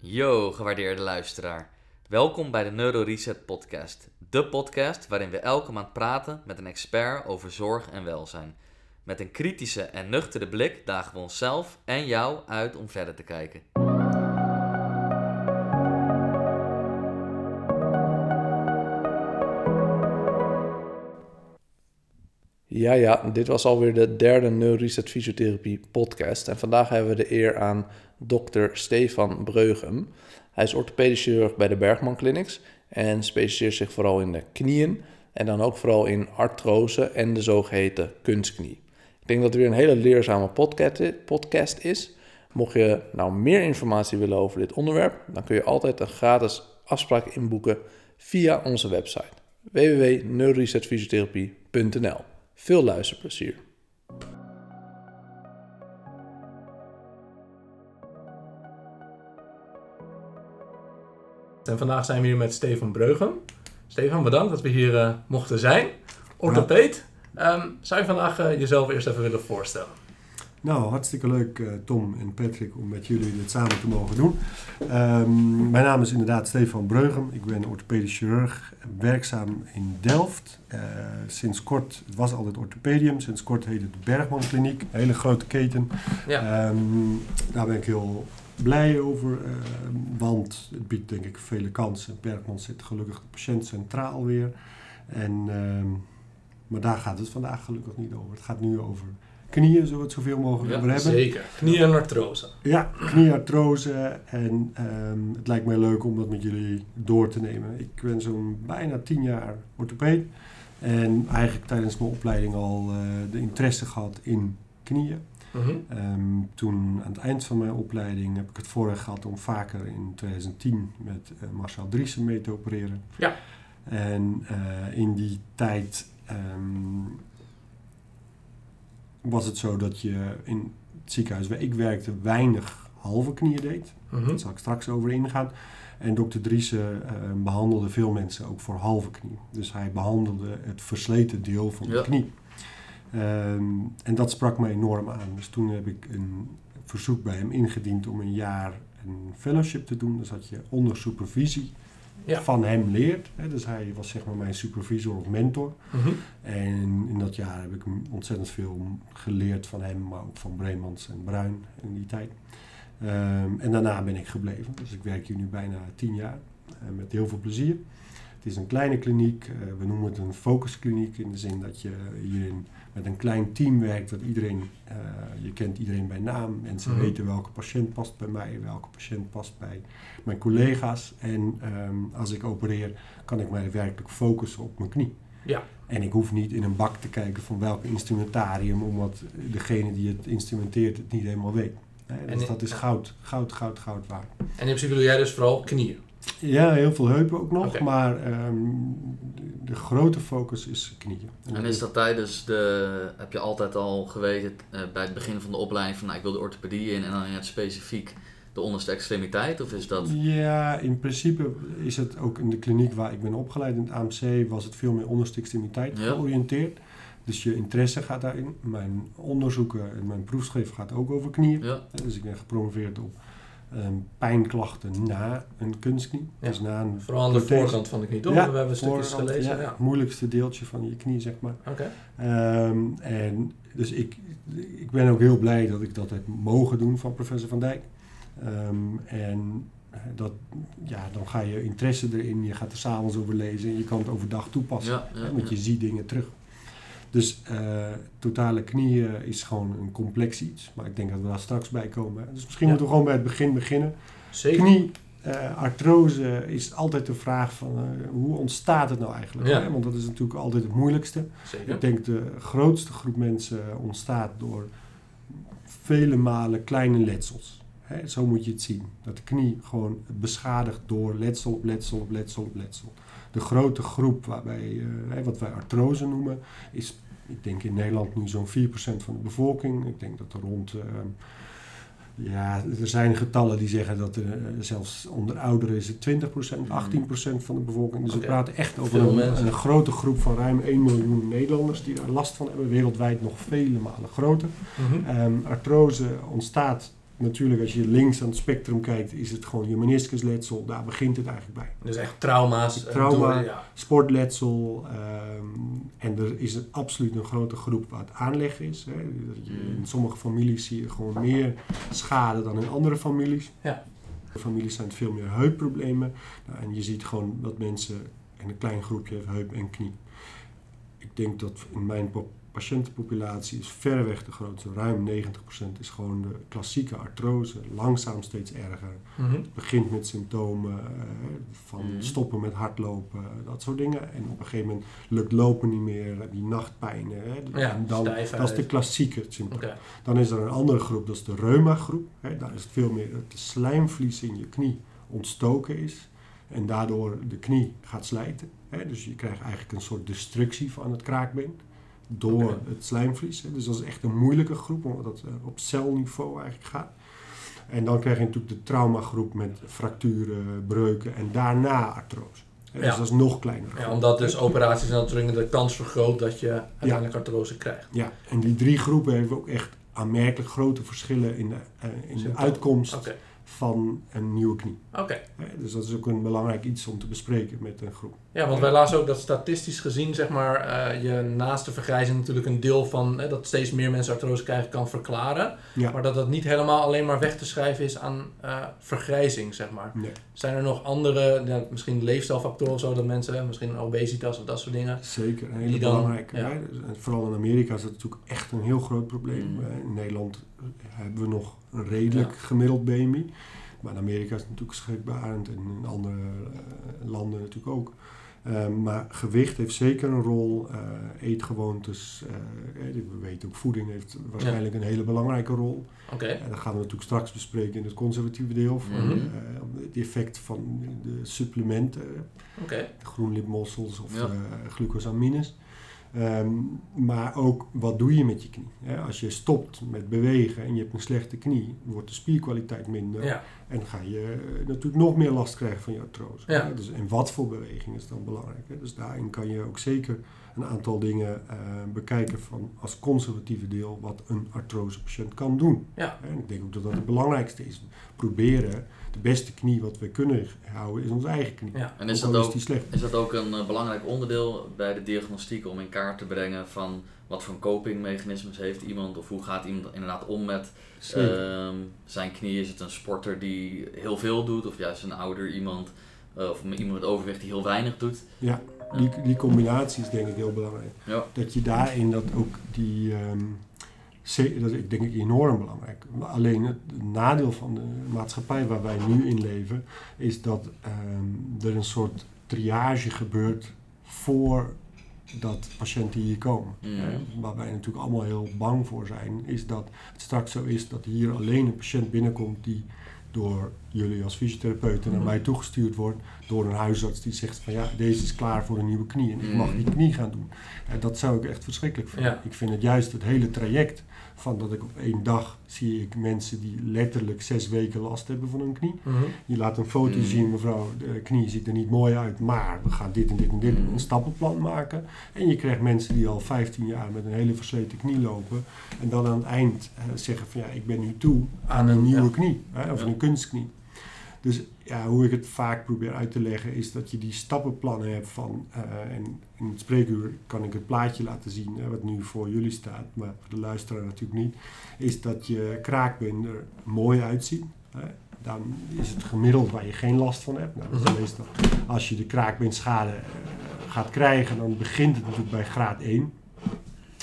Yo, gewaardeerde luisteraar. Welkom bij de Neuro Reset Podcast. De podcast waarin we elke maand praten met een expert over zorg en welzijn. Met een kritische en nuchtere blik dagen we onszelf en jou uit om verder te kijken. Ja, ja, dit was alweer de derde Neuroreset Fysiotherapie podcast. En vandaag hebben we de eer aan dokter Stefan Breugem. Hij is orthopedisch chirurg bij de Bergman Clinics en specialiseert zich vooral in de knieën en dan ook vooral in artrose en de zogeheten kunstknie. Ik denk dat het weer een hele leerzame podcast is. Mocht je nou meer informatie willen over dit onderwerp, dan kun je altijd een gratis afspraak inboeken via onze website www.neuroresetfysiotherapie.nl. Veel luisterplezier. En vandaag zijn we hier met Stefan Breugem. Stefan, bedankt dat we hier uh, mochten zijn. Orthopeed. Um, zou je vandaag uh, jezelf eerst even willen voorstellen? Nou, hartstikke leuk uh, Tom en Patrick om met jullie dit samen te mogen doen. Um, mijn naam is inderdaad Stefan Breugem. Ik ben orthopedisch chirurg, werkzaam in Delft. Uh, sinds kort, het was altijd orthopedium, sinds kort heet het Bergman Kliniek. Een hele grote keten. Ja. Um, daar ben ik heel blij over, uh, want het biedt denk ik vele kansen. Bergman zit gelukkig de patiënt centraal weer. En, um, maar daar gaat het vandaag gelukkig niet over. Het gaat nu over knieën, zullen we het zoveel mogelijk ja, over hebben. Zeker, knieën en artrose. Ja, knieartrose. En um, het lijkt mij leuk om dat met jullie door te nemen. Ik ben zo'n bijna tien jaar orthopeed. En eigenlijk tijdens mijn opleiding al uh, de interesse gehad in knieën. -huh. um, toen aan het eind van mijn opleiding heb ik het voorrecht gehad om vaker in 2010 met uh, Marcel Driessen mee te opereren. Ja. En uh, in die tijd um, was het zo dat je in het ziekenhuis waar ik werkte weinig halve knieën deed. Uh -huh. Daar zal ik straks over ingaan. En dokter Driessen uh, behandelde veel mensen ook voor halve knie. Dus hij behandelde het versleten deel van de ja. knie. Um, en dat sprak me enorm aan. Dus toen heb ik een verzoek bij hem ingediend om een jaar een fellowship te doen. Dus dat je onder supervisie ja. van hem leert. Dus hij was zeg maar mijn supervisor of mentor. -huh. En in dat jaar heb ik ontzettend veel geleerd van hem, maar ook van Breemans en Bruin in die tijd. Um, en daarna ben ik gebleven. Dus ik werk hier nu bijna tien jaar uh, met heel veel plezier. Het is een kleine kliniek. Uh, we noemen het een focuskliniek in de zin dat je hierin met een klein team werkt. Dat iedereen, uh, je kent iedereen bij naam. Mensen mm weten welke patiënt past bij mij, welke patiënt past bij mijn collega's. En um, als ik opereer, kan ik mij werkelijk focussen op mijn knie. Ja. En ik hoef niet in een bak te kijken van welk instrumentarium, omdat degene die het instrumenteert het niet helemaal weet. Dus dat is goud, goud, goud, goud waard. En in principe doe jij dus vooral knieën? Ja, heel veel heupen ook nog, okay. maar um, de grote focus is knieën. En is dat tijdens de, heb je altijd al geweten uh, bij het begin van de opleiding van nou, ik wil de orthopedie in en dan in het specifiek de onderste extremiteit of is dat? Ja, in principe is het ook in de kliniek waar ik ben opgeleid in het AMC was het veel meer onderste extremiteit ja. georiënteerd. Dus je interesse gaat daarin. Mijn onderzoeken en mijn proefschrift gaat ook over knieën. Ja. Dus ik ben gepromoveerd op um, pijnklachten na een kunstknie. Ja. Dus na een Vooral aan de prothese. voorkant van de knie, toch? Ja, We hebben stukjes gelezen. Ja, ja. Het moeilijkste deeltje van je knie, zeg maar. Oké. Okay. Um, en dus ik, ik ben ook heel blij dat ik dat heb mogen doen van professor Van Dijk. Um, en dat, ja, dan ga je interesse erin, je gaat er s'avonds over lezen en je kan het overdag toepassen. Want je ziet dingen terug. Dus uh, totale knieën is gewoon een complex iets. Maar ik denk dat we daar straks bij komen. Dus misschien ja. moeten we gewoon bij het begin beginnen. Zeker. Knie, uh, artrose is altijd de vraag van uh, hoe ontstaat het nou eigenlijk? Ja. Hè? Want dat is natuurlijk altijd het moeilijkste. Zeker. Ik denk de grootste groep mensen ontstaat door vele malen kleine letsels. Hè? Zo moet je het zien. Dat de knie gewoon beschadigd door letsel op letsel op letsel op letsel. De grote groep waarbij, uh, wat wij artrose noemen, is ik denk in Nederland nu zo'n 4% van de bevolking. Ik denk dat er rond, uh, ja, er zijn getallen die zeggen dat er uh, zelfs onder ouderen is het 20%, 18% van de bevolking. Dus okay. we praten echt over een, een, grote groep van ruim 1 miljoen Nederlanders die daar last van hebben. Wereldwijd nog vele malen groter. Mm -hmm. um, artrose ontstaat natuurlijk als je links aan het spectrum kijkt, is het gewoon je meniscusletsel. Daar begint het eigenlijk bij. Dus echt trauma's. eh, Trauma. door- ja. Sportletsel. ehm, en er is een, absoluut een grote groep waar het aanleg is. Hè. Dat je, in sommige families zie je gewoon meer schade dan in andere families. Ja. In families zijn het veel meer heupproblemen. Nou, en je ziet gewoon dat mensen, en een klein groepje heeft heup en knie. Ik denk dat in mijn patiëntenpopulatie is verreweg de grootste. Ruim 90% is gewoon de klassieke artrose. Langzaam steeds erger. Mhm. Het begint met symptomen eh, van Mhm. stoppen met hardlopen, dat soort dingen. En op een gegeven moment lukt lopen niet meer, die nachtpijnen. Hè, Ja, en dan, dat is de klassieke symptoom. Dan is er een andere groep, dat is de reuma-groep. Hè, daar is het veel meer dat de slijmvlies in je knie ontstoken is. En daardoor de knie gaat slijten. Hè, dus je krijgt eigenlijk een soort destructie van het kraakbeen. Door het slijmvlies. Dus dat is echt een moeilijke groep, omdat het eh, op celniveau eigenlijk gaat. En dan krijg je natuurlijk de traumagroep met fracturen, breuken en daarna artrose. Ja. Dus dat is nog kleiner. Ja, omdat dus operaties en dat de kans vergroot dat je uiteindelijk artrose krijgt. Ja, en die drie groepen hebben ook echt aanmerkelijk grote verschillen in de, eh, in de uitkomst van een nieuwe knie. oké. Dus dat is ook een belangrijk iets om te bespreken met een groep. Ja, want wij lazen ook dat statistisch gezien, zeg maar, eh, je naast de vergrijzing natuurlijk een deel van dat steeds meer mensen artrose krijgen kan verklaren. Ja. Maar dat dat niet helemaal alleen maar weg te schrijven is aan eh, vergrijzing, zeg maar. Nee, Zijn er nog andere, ja, misschien leefstijlfactoren of zo, dat mensen, misschien obesitas of dat soort dingen. zeker. Een hele Die dan- belangrijke. ja. Dus, Vooral in Amerika is dat natuurlijk echt een heel groot probleem. Eh, In Nederland hebben we nog een redelijk gemiddeld BMI. Maar in Amerika is het natuurlijk schrikbarend en in andere eh, landen natuurlijk ook. Eh, maar gewicht heeft zeker een rol. eh, eetgewoontes, eh, we weten ook voeding heeft waarschijnlijk een hele belangrijke rol. Oké, En dat gaan we natuurlijk straks bespreken in het conservatieve deel. Van, Mhm. het effect van de supplementen, oké. groenlipmossels of Ja. glucosamines. Ehm, maar ook wat doe je met je knie? Hè, als je stopt met bewegen en je hebt een slechte knie, wordt de spierkwaliteit minder. Ja, En ga je eh, natuurlijk nog meer last krijgen van je artrose. Ja. Dus, en wat voor beweging is dan belangrijk? Hè? Dus daarin kan je ook zeker een aantal dingen eh, bekijken van als conservatieve deel wat een artrosepatiënt kan doen. Ja. En ik denk ook dat dat het belangrijkste is. Proberen de beste knie wat we kunnen houden is onze eigen knie. ja. En is dat ook, is dat ook een eh, belangrijk onderdeel bij de diagnostiek om in kaart te brengen van wat voor copingmechanismes heeft iemand of hoe gaat iemand inderdaad om met ehm, zijn knie? Is het een sporter die heel veel doet of juist een ouder iemand eh, of iemand met overwicht die heel weinig doet? Ja, die, die combinatie is denk ik heel belangrijk. Ja. Dat je daarin dat ook die... ehm, dat is ik denk ik enorm belangrijk. Alleen het nadeel van de maatschappij waar wij nu in leven... is dat ehm, er een soort triage gebeurt voordat patiënten hier komen. Eh, waar wij natuurlijk allemaal heel bang voor zijn... is dat het straks zo is dat hier alleen een patiënt binnenkomt... die door jullie als fysiotherapeuten naar Mhm. mij toegestuurd wordt... door een huisarts die zegt van ja, deze is klaar voor een nieuwe knie... en ik mag Mhm. die knie gaan doen. En dat zou ik echt verschrikkelijk vinden. Ja. Ik vind het juist het hele traject van dat ik op één dag zie ik mensen die letterlijk zes weken last hebben van hun knie. Mhm. Je laat een foto Mm. zien, mevrouw, de knie ziet er niet mooi uit, maar we gaan dit en dit en dit Mm. een stappenplan maken. En je krijgt mensen die al 15 jaar met een hele versleten knie lopen en dan aan het eind eh, zeggen van ja, ik ben nu toe aan een nieuwe ja. knie, hè, of Ja. een kunstknie. Dus ja, hoe ik het vaak probeer uit te leggen is dat je die stappenplannen hebt van, eh, en in het spreekuur kan ik het plaatje laten zien, hè, wat nu voor jullie staat, maar voor de luisteraar natuurlijk niet, is dat je kraakbeen er mooi uitziet. Hè. Dan is het gemiddeld waar je geen last van hebt. Nou, dat is Mhm. meestal, als je de kraakbeenschade eh, gaat krijgen, dan begint het natuurlijk bij graad 1.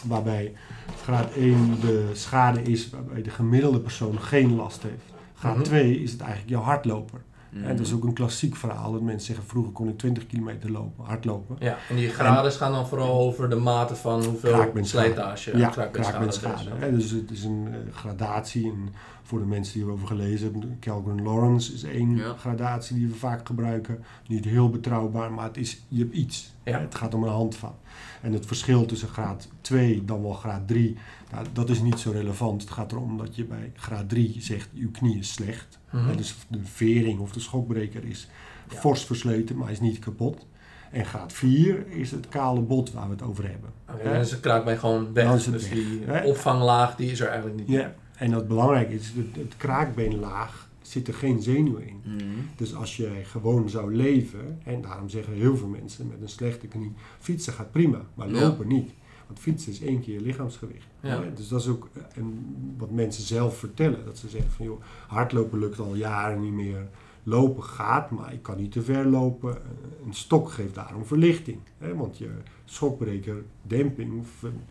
Waarbij graad 1 de schade is waarbij de gemiddelde persoon geen last heeft. Graad Mhm. 2 is het eigenlijk jouw hardloper. Mhm. En dat is ook een klassiek verhaal. Dat mensen zeggen, vroeger kon ik 20 kilometer lopen, hardlopen. Ja, en die graden gaan dan vooral over de mate van hoeveel slijtage. Ja, kraakbeenschade kraakbeenschade. dus. Dus het is een eh, gradatie. En voor de mensen die erover gelezen hebben, Calgren Lawrence is één Ja. gradatie die we vaak gebruiken. Niet heel betrouwbaar, maar het is, je hebt iets. Ja. Het gaat om een handvat. En het verschil tussen graad 2 dan wel graad 3, nou, dat is niet zo relevant. Het gaat erom dat je bij graad 3 zegt, uw knie is slecht. Mhm. Dus de vering of de schokbreker is Ja. fors versleten, maar is niet kapot. En graad 4 is het kale bot waar we het over hebben. Hè? dan is de kraakbeen gewoon weg. Het dus weg, die hè? opvanglaag die is er eigenlijk niet Ja. En dat belangrijk is, het, het kraakbeenlaag zit er geen zenuw in. Mhm. Dus als je gewoon zou leven, en daarom zeggen heel veel mensen met een slechte knie, fietsen gaat prima, maar Ja. lopen niet. Want fietsen is één keer je lichaamsgewicht. Ja. Dus dat is ook eh, een, wat mensen zelf vertellen. Dat ze zeggen van joh, hardlopen lukt al jaren niet meer. Lopen gaat, maar ik kan niet te ver lopen. Een stok geeft daarom verlichting. Hè? Want je schokbreker, demping,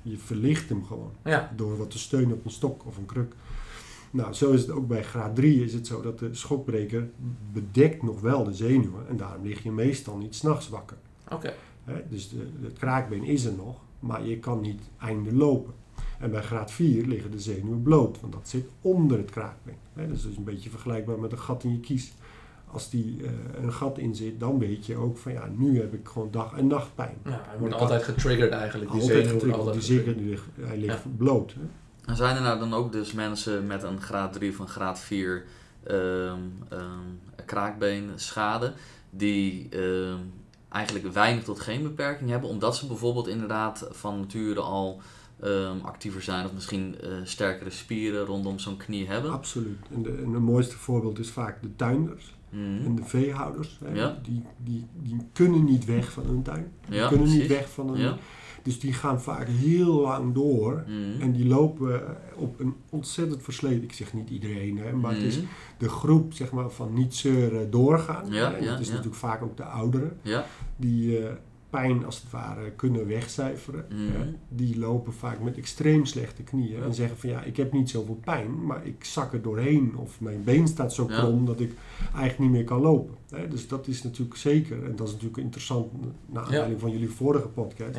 je verlicht hem gewoon. Ja. Door wat te steunen op een stok of een kruk. Nou, zo is het ook bij graad 3 is het zo dat de schokbreker bedekt nog wel de zenuwen. En daarom lig je meestal niet s'nachts wakker. Oké. Hè? Dus de, het kraakbeen is er nog, maar je kan niet einde lopen. En bij graad 4 liggen de zenuwen bloot, want dat zit onder het kraakbeen. Hè? Dus dat is een beetje vergelijkbaar met een gat in je kies. Als die eh, een gat in zit, dan weet je ook van ja, nu heb ik gewoon dag- en nachtpijn. Ja, hij wordt altijd getriggerd eigenlijk. Die Altijd zenuw wordt getriggerd, altijd die die ligt, hij ligt Ja. bloot. Hè? En zijn er nou dan ook dus mensen met een graad 3 of een graad 4 ehm, ehm, kraakbeen schade, die ehm, eigenlijk weinig tot geen beperking hebben, omdat ze bijvoorbeeld inderdaad van nature al ehm, actiever zijn of misschien eh, sterkere spieren rondom zo'n knie hebben? Absoluut. En, de, en het mooiste voorbeeld is vaak de tuinders Mhm. en de veehouders. Hè? Ja. Die, die, die kunnen niet weg van hun tuin. Die Ja, kunnen niet weg van hun... Ja. Dus die gaan vaak heel lang door. Mhm. En die lopen op een ontzettend versleten... Ik zeg niet iedereen, hè, maar het is Mhm. de groep zeg maar, van niet zeuren doorgaan. Ja. En ja, dat is natuurlijk vaak ook de ouderen. Ja, Die eh, pijn als het ware kunnen wegcijferen. Mhm. Die lopen vaak met extreem slechte knieën. Ja. En zeggen van ja, ik heb niet zoveel pijn, maar ik zak er doorheen. Of mijn been staat zo Ja. krom dat ik eigenlijk niet meer kan lopen. hè. Dus dat is natuurlijk zeker, en dat is natuurlijk interessant naar aanleiding van jullie vorige podcast.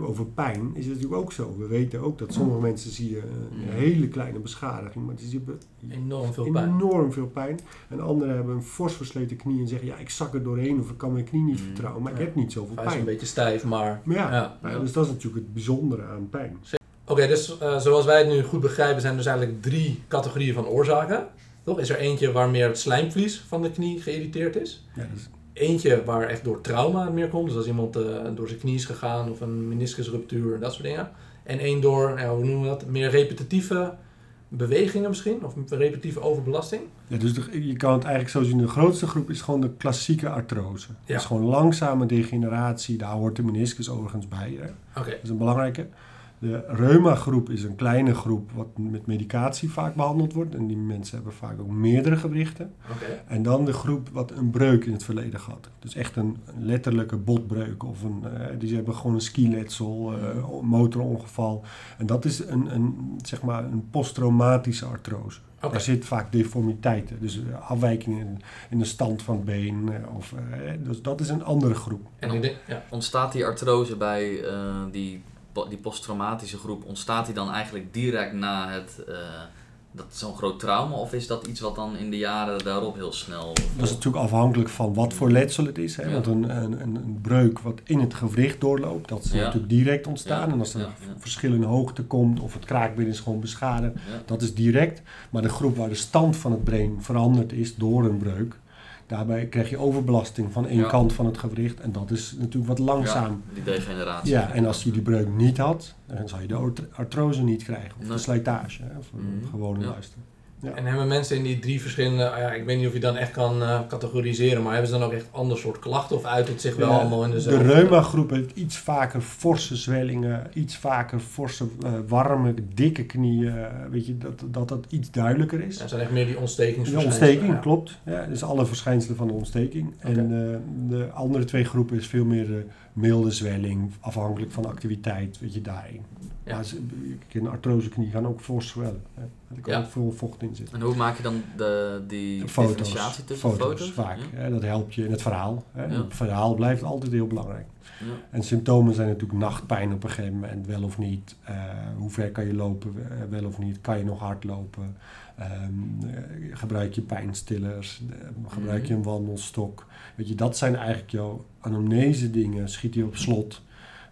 Over pijn is het natuurlijk ook zo. We weten ook dat sommige mensen zie je een Mhm. hele kleine beschadiging, maar die hebben Enorm veel pijn. enorm veel pijn. En anderen hebben een fors versleten knie en zeggen ja, ik zak er doorheen of ik kan mijn knie niet Mhm. vertrouwen, maar ik heb niet zoveel Hij is een pijn. beetje stijf, maar... Maar ja, nou dus dat is natuurlijk het bijzondere aan pijn. Oké, dus eh, zoals wij het nu goed begrijpen, zijn er dus eigenlijk drie categorieën van oorzaken. Toch? Is er eentje waar meer het slijmvlies van de knie geïrriteerd is? Ja, Eentje waar echt door trauma meer komt. Dus als iemand eh, door zijn knie is gegaan of een meniscusruptuur en dat soort dingen. En één door, ja, hoe noemen we dat? Meer repetitieve bewegingen misschien? Of repetitieve overbelasting? ja, dus de- je kan het eigenlijk zo zien, de grootste groep is gewoon de klassieke artrose. Ja. Dat is gewoon langzame degeneratie, daar hoort de meniscus overigens bij. Hè. Oké, Dat is een belangrijke. De reuma-groep is een kleine groep wat met medicatie vaak behandeld wordt. En die mensen hebben vaak ook meerdere gewrichten. oké. En dan de groep wat een breuk in het verleden gehad. Dus echt een letterlijke botbreuk. Of een, eh, die hebben gewoon een skiletsel, eh motorongeval. En dat is een, een, zeg maar een posttraumatische artrose. Daar zit vaak deformiteiten. Dus eh, afwijkingen in, de stand van het been. Of, dus dat is een andere groep. En. Ontstaat die artrose bij eh, die, die posttraumatische groep, ontstaat die dan eigenlijk direct na het, eh, dat zo'n groot trauma? Of is dat iets wat dan in de jaren daarop heel snel... Dat is natuurlijk afhankelijk van wat voor letsel het is. Hè? Ja. Want een, een, een, een breuk wat in het gewricht doorloopt, dat is Ja. natuurlijk direct ontstaan. Ja, En als er ja. verschil in hoogte komt of het kraakbeen is gewoon beschadigd, dat is direct. Maar de groep waar de stand van het brein veranderd is door een breuk, daarbij krijg je overbelasting van één Ja. kant van het gewricht. En dat is natuurlijk wat langzaam. Ja, die degeneratie. Ja, en als je die breuk niet had, dan zou je de art- artrose niet krijgen. Of Nee. de slijtage, hè, voor Mhm. gewone Ja. Ja. En hebben mensen in die drie verschillende, ah ja, ik weet niet of je dan echt kan eh, categoriseren, maar hebben ze dan ook echt ander soort klachten of uit het zich wel Ja, allemaal in de dezelfde? reuma-groep heeft iets vaker forse zwellingen, iets vaker forse, eh, warme, dikke knieën. weet je, dat, dat dat iets duidelijker is. Ja, het zijn echt meer die De ontstekingsverschijnselen. ontsteking, ja. klopt. Ja, dus alle verschijnselen van de ontsteking. En eh, de andere twee groepen is veel meer milde zwelling, afhankelijk van de activiteit, weet je, daarin. Ja. Maar ik ken artroseknie gaan ook fors zwellen. Hè. Er kan Ja. ook veel vocht in zitten. En hoe maak je dan de, die Foto's, differentiatie tussen foto's, foto's? vaak. Ja. Hè, dat helpt je in het verhaal. Hè. Ja. Het verhaal blijft altijd heel belangrijk. Ja. En symptomen zijn natuurlijk nachtpijn op een gegeven moment, wel of niet. Eh, hoe ver kan je lopen, eh, wel of niet. Kan je nog hard lopen? Ehm, eh, gebruik je pijnstillers? Gebruik je een wandelstok? Weet je, dat zijn eigenlijk jouw anamnese dingen. Schiet je op slot?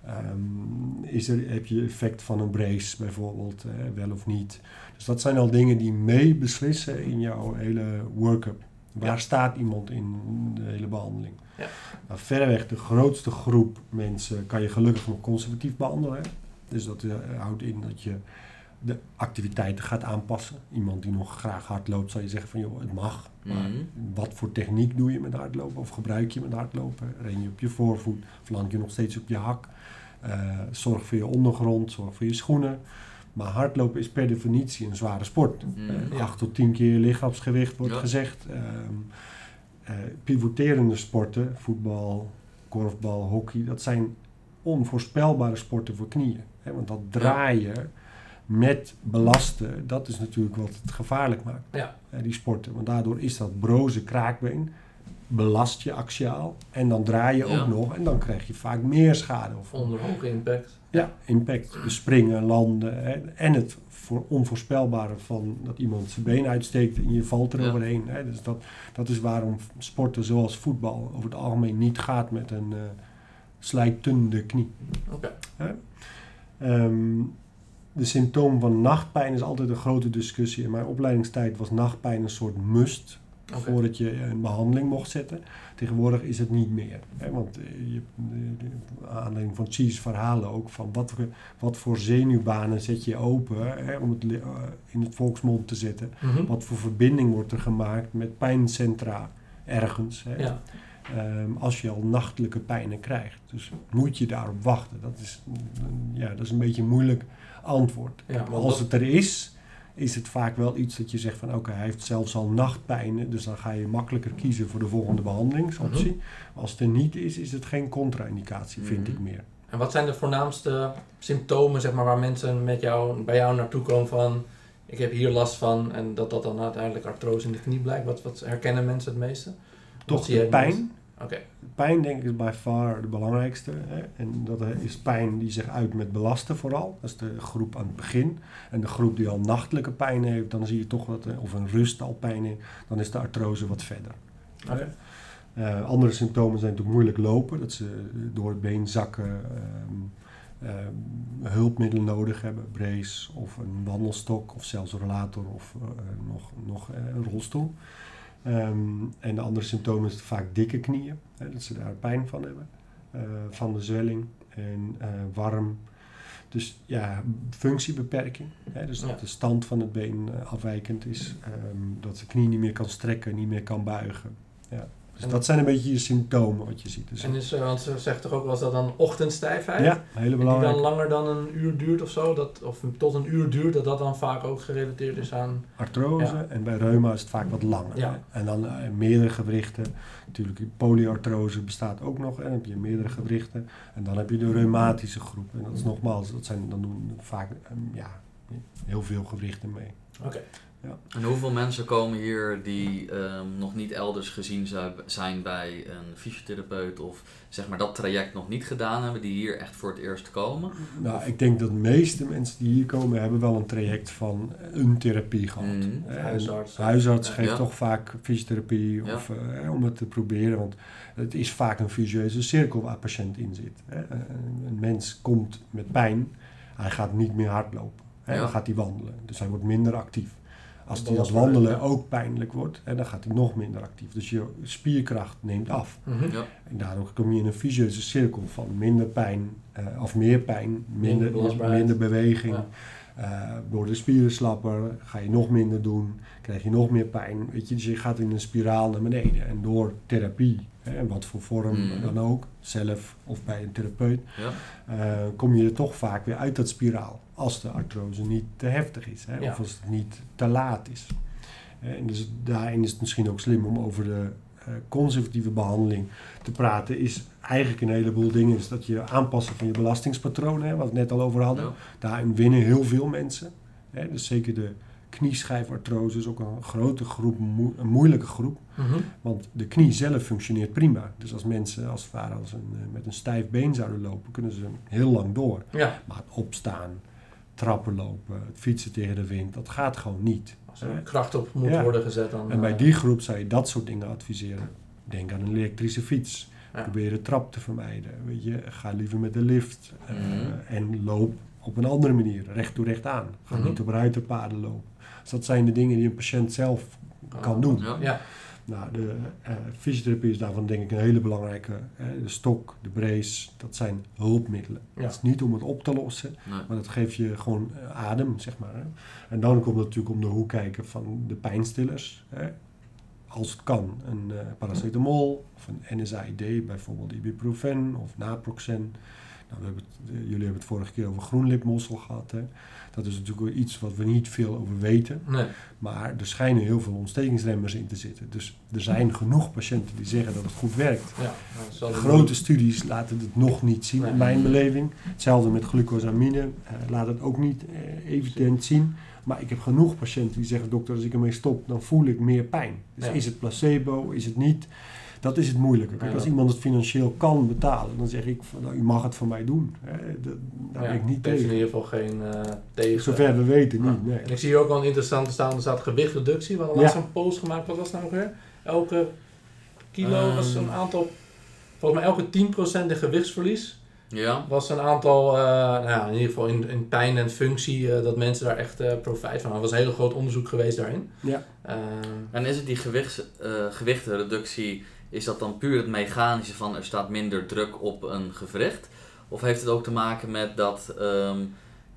Ehm, is er, heb je effect van een brace bijvoorbeeld, eh, wel of niet? Dus dat zijn al dingen die mee beslissen in jouw hele workup. Waar Ja. staat iemand in de hele behandeling? Ja. Nou, verreweg de grootste groep mensen kan je gelukkig nog conservatief behandelen. Hè? Dus dat eh, houdt in dat je de activiteiten gaat aanpassen. Iemand die nog graag hardloopt, zal je zeggen van joh, het mag. Maar Mhm. wat voor techniek doe je met hardlopen? Of gebruik je met hardlopen? Ren je op je voorvoet? Of land je nog steeds op je hak? Eh, zorg voor je ondergrond, zorg voor je schoenen. Maar hardlopen is per definitie een zware sport. Mhm. Eh, Ja. acht tot tien keer je lichaamsgewicht wordt Ja. gezegd. Ehm, eh, pivoterende sporten, voetbal, korfbal, hockey, dat zijn onvoorspelbare sporten voor knieën. Hè? Want dat draaien met belasten, dat is natuurlijk wat het gevaarlijk maakt, Ja. die sporten. Want daardoor is dat broze kraakbeen, belast je axiaal en dan draai je Ja. ook nog en dan krijg je vaak meer schade. Of, Onder hoge impact. ja, impact. Dus springen, landen hè, en het voor onvoorspelbare van dat iemand zijn been uitsteekt en je valt Ja. eroverheen. Hè. Dus dat, dat is waarom sporten zoals voetbal over het algemeen niet gaat met een eh slijtende knie. Oké. Ehm, de symptoom van nachtpijn is altijd een grote discussie. In mijn opleidingstijd was nachtpijn een soort must voordat je een behandeling mocht zetten. Tegenwoordig is het niet meer. Hè? Want eh, je, aanleiding van Cheese verhalen ook van wat, voor- wat voor zenuwbanen zet je open hè, om het eh, in het volksmond te zetten. Mhm. Wat voor verbinding wordt er gemaakt met pijncentra ergens. Hè? Ja. Ehm, als je al nachtelijke pijnen krijgt. Dus moet je daarop wachten? Dat is, ja, dat is een beetje moeilijk antwoord. Ja, als het er is, is het vaak wel iets dat je zegt van oké, hij heeft zelfs al nachtpijnen, dus dan ga je makkelijker kiezen voor de volgende behandelingsoptie. Als het er niet is, is het geen contra-indicatie, vind Mhm. ik meer. En wat zijn de voornaamste symptomen zeg maar, waar mensen met jou, bij jou naartoe komen van... ik heb hier last van en dat dat dan uiteindelijk artrose in de knie blijkt? Wat, wat herkennen mensen het meeste? Toch de pijn. Pijn denk ik is by far de belangrijkste. Hè? En dat is pijn die zich uit met belasten vooral. Dat is de groep aan het begin. En de groep die al nachtelijke pijn heeft, dan zie je toch dat, er- of een rust al pijn heeft, dan is de artrose wat verder. Eh, andere symptomen zijn natuurlijk moeilijk lopen, dat ze door het been zakken, ehm, ehm, hulpmiddelen nodig hebben, brace of een wandelstok of zelfs een rollator of eh, nog, nog eh, een rolstoel. Ehm, en de andere symptomen is vaak dikke knieën, hè, dat ze daar pijn van hebben, eh, van de zwelling en eh, warm. Dus ja, functiebeperking. Hè, dus dat Ja. de stand van het been eh, afwijkend is. ehm, dat de knie niet meer kan strekken, niet meer kan buigen. Ja. Dus En- dat zijn een beetje je symptomen wat je ziet. Dus, En is, eh, want ze zegt toch ook wel dat dan ochtendstijfheid? ja, hele En die belangrijk. dan langer dan een uur duurt of zo, dat, of tot een uur duurt, dat dat dan vaak ook gerelateerd is aan... Artrose Ja. en bij reuma is het vaak wat langer. Ja. En dan eh, meerdere gewrichten. Natuurlijk, polyartrose bestaat ook nog. En dan heb je meerdere gewrichten. En dan heb je de reumatische groep. En dat is nogmaals, dat zijn, dan doen vaak ehm, ja, heel veel gewrichten mee. Oké. En hoeveel mensen komen hier die ehm, nog niet elders gezien zijn bij een fysiotherapeut of zeg maar dat traject nog niet gedaan hebben, die hier echt voor het eerst komen? Nou, ik denk dat de meeste mensen die hier komen, hebben wel een traject van een therapie gehad. Eh, Huisarts. Huisarts Ja. geeft Ja. toch vaak fysiotherapie Ja. of, eh, om het te proberen. Want het is vaak een visueuze cirkel waar patiënt in zit. Hè. Een, een mens komt met pijn, hij gaat niet meer hardlopen. Hè. Ja. Dan gaat hij wandelen, dus hij wordt minder actief. Als hij dat wandelen ja. ook pijnlijk wordt, hè, dan gaat hij nog minder actief. Dus je spierkracht neemt af. Mhm. Ja. En daardoor kom je in een vicieuze cirkel van minder pijn, eh, of meer pijn, Minder minder, beweging. Ja. Eh, worden de spieren slapper, ga je nog minder doen, krijg je nog meer pijn. Weet je, dus je gaat in een spiraal naar beneden. En door therapie, hè, en wat voor vorm Mm. dan ook, zelf of bij een therapeut, Ja. eh, kom je er toch vaak weer uit dat spiraal. Als de artrose niet te heftig is, hè, Ja. of als het niet te laat is. En dus daarin is het misschien ook slim om over de eh, conservatieve behandeling te praten. Is eigenlijk een heleboel dingen. Is dat je aanpassen van je belastingspatroon, hè, wat we het net al over hadden. Ja. Daarin winnen heel veel mensen. Hè, dus zeker de knieschijfartrose is ook een grote groep, een moeilijke groep. Mhm. Want de knie zelf functioneert prima. Dus als mensen als het ware als een, eh, met een stijf been zouden lopen, kunnen ze heel lang door. Ja, Maar het opstaan, trappen lopen, het fietsen tegen de wind, dat gaat gewoon niet. als er kracht op moet Ja. worden gezet dan... En bij eh, die groep zou je dat soort dingen adviseren. Denk aan een elektrische fiets. Ja. Probeer de trap te vermijden. Weet je, ga liever met de lift. eh, Mhm. en loop op een andere manier, recht toe recht aan. Ga Mhm. niet op ruiterpaden lopen. Dus dat zijn de dingen die een patiënt zelf kan doen. Ja. Nou, de uh, fysiotherapie is daarvan denk ik een hele belangrijke. de stok, de brace, dat zijn hulpmiddelen. Het is niet om het op te lossen, maar dat geeft je gewoon adem, zeg maar. Hè. En dan komt het natuurlijk om de hoek kijken van de pijnstillers. Hè. Als het kan, een paracetamol of een NSAID, bijvoorbeeld ibuprofen of naproxen. Nou, we hebben het, jullie hebben het vorige keer over groenlipmossel gehad. Hè. Dat is natuurlijk iets wat we niet veel over weten. Nee. Maar er schijnen heel veel ontstekingsremmers in te zitten. Dus er zijn genoeg patiënten die zeggen dat het goed werkt. Ja, Grote studies laten het nog niet zien, in mijn beleving. Hetzelfde met glucosamine, uh, laat het ook niet uh, evident zien. Maar ik heb genoeg patiënten die zeggen: dokter, als ik ermee stop, dan voel ik meer pijn. Dus is het placebo, is het niet? Dat is het moeilijke. Kijk, als iemand het financieel kan betalen, dan zeg ik, van, nou, u mag het van mij doen. Hè. Dat, daar ben ik niet tegen. in ieder geval geen uh, tegen. Zover we weten niet, nee. En ik zie hier ook wel een interessante staan, er staat gewichtreductie. We hadden laatst een post gemaakt, wat was nou weer? Elke kilo was een aantal, volgens mij elke 10% de gewichtsverlies. Ja. Was een aantal, uh, nou ja, in ieder geval in, in pijn en functie, uh, dat mensen daar echt uh, profijt van hadden. Er was een heel groot onderzoek geweest daarin. Ja. en is het die gewichts, gewichtreductie is dat dan puur het mechanische van er staat minder druk op een gewricht? Of heeft het ook te maken met dat um,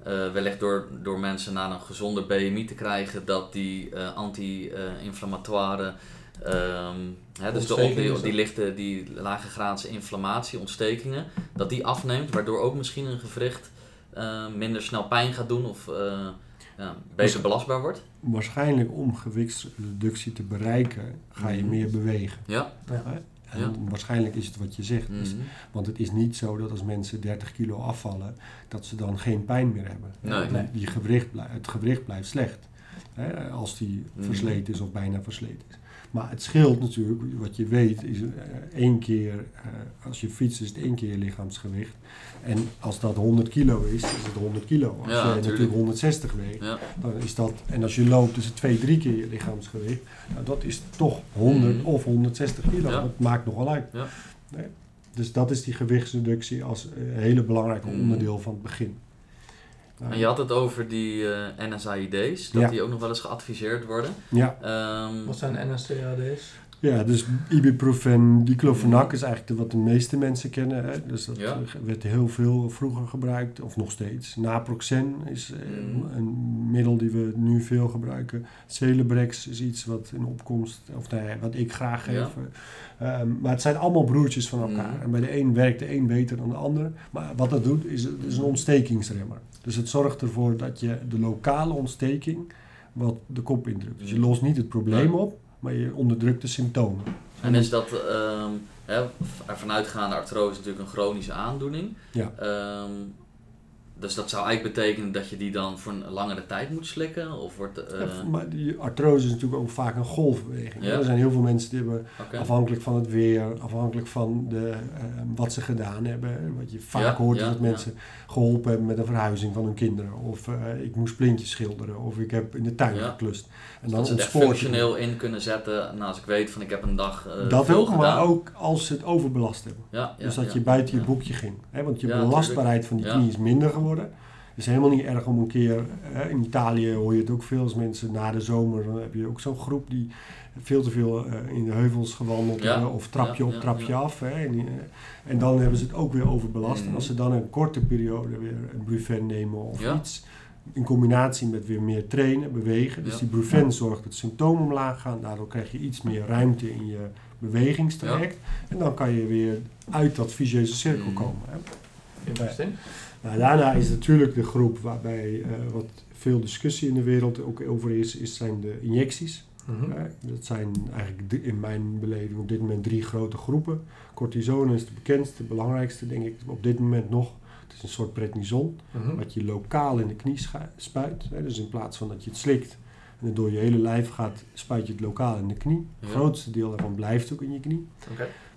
uh, wellicht door, door mensen naar een gezonde BMI te krijgen, dat die uh, anti-inflammatoire, um, dus de, die, die, lichte, die lage graadse inflammatie, ontstekingen, dat die afneemt, waardoor ook misschien een gewricht uh, minder snel pijn gaat doen of ja, beter belastbaar wordt? Waarschijnlijk om gewichtsreductie te bereiken, ga je mhm. meer bewegen. Ja. ja. En waarschijnlijk is het wat je zegt. Dus, mhm. want het is niet zo dat als mensen 30 kilo afvallen, dat ze dan geen pijn meer hebben. Nee. Die gewricht, het gewricht blijft slecht. Hè, als die mhm. versleten is of bijna versleten is. Maar het scheelt natuurlijk, wat je weet, is uh, één keer, uh, als je fietst is het één keer je lichaamsgewicht. En als dat 100 kilo is, is het 100 kilo. Als je natuurlijk 160 weegt, dan is dat, en als je loopt is het twee, drie keer je lichaamsgewicht. Nou, dat is toch 100 mm. of 160 kilo. Dat maakt nogal uit. Nee? Dus dat is die gewichtsreductie als uh, hele belangrijke mm. onderdeel van het begin. En je had het over die uh, eh, NSAID's, dat die ook nog wel eens geadviseerd worden. Ja. Um, Wat zijn NSAID's? Ja, dus ibuprofen, diclofenac is eigenlijk de, wat de meeste mensen kennen. Hè? Dus dat werd heel veel vroeger gebruikt, of nog steeds. Naproxen is eh, mm. een middel die we nu veel gebruiken. Celebrex is iets wat in opkomst, of nee, wat ik graag geef. Ehm, maar het zijn allemaal broertjes van elkaar. Mm. En bij de een werkt de een beter dan de ander. Maar wat dat doet, is, is een ontstekingsremmer. Dus het zorgt ervoor dat je de lokale ontsteking wat de kop indrukt. Dus je lost niet het probleem op, maar je onderdrukt de symptomen. En is dat, um, hè, vanuitgaande artrose natuurlijk een chronische aandoening. Ja. Ehm, dus dat zou eigenlijk betekenen dat je die dan voor een langere tijd moet slikken? Of wordt, uh... maar die artrose is natuurlijk ook vaak een golfbeweging. Er zijn heel veel mensen die hebben, afhankelijk van het weer, afhankelijk van de, uh, wat ze gedaan hebben. Wat je vaak hoort is dat mensen geholpen hebben met een verhuizing van hun kinderen. Of uh, ik moest plintjes schilderen. Of ik heb in de tuin geklust. En dan dat ze het functioneel in kunnen zetten. Nou, als ik weet van ik heb een dag Dat ook, maar ook als ze het overbelast hebben. dus dat je buiten je boekje ging. Hè? Want je belastbaarheid van die knie is minder geworden worden. Het is helemaal niet erg om een keer, hè, in Italië hoor je het ook veel als mensen na de zomer, dan heb je ook zo'n groep die veel te veel uh, in de heuvels gewandeld hebben of trapje op, trapje af. Hè, en, uh, en, dan hebben ze het ook weer overbelast. En als ze dan een korte periode weer een brufen nemen of iets, in combinatie met weer meer trainen, bewegen. Dus die brufen zorgt dat symptomen omlaag gaan, daardoor krijg je iets meer ruimte in je bewegingstraject. En dan kan je weer uit dat vicieuze cirkel komen. Hè. Daarna is natuurlijk de groep waarbij uh, wat veel discussie in de wereld ook over is, is zijn de injecties. Mm dat zijn eigenlijk in mijn beleving op dit moment drie grote groepen. Cortisone is de bekendste, belangrijkste denk ik op dit moment nog. Het is een soort prednison, mhm. wat je lokaal in de knie spuit. Hè. Dus in plaats van dat je het slikt en het door je hele lijf gaat, spuit je het lokaal in de knie. Het grootste deel daarvan blijft ook in je knie.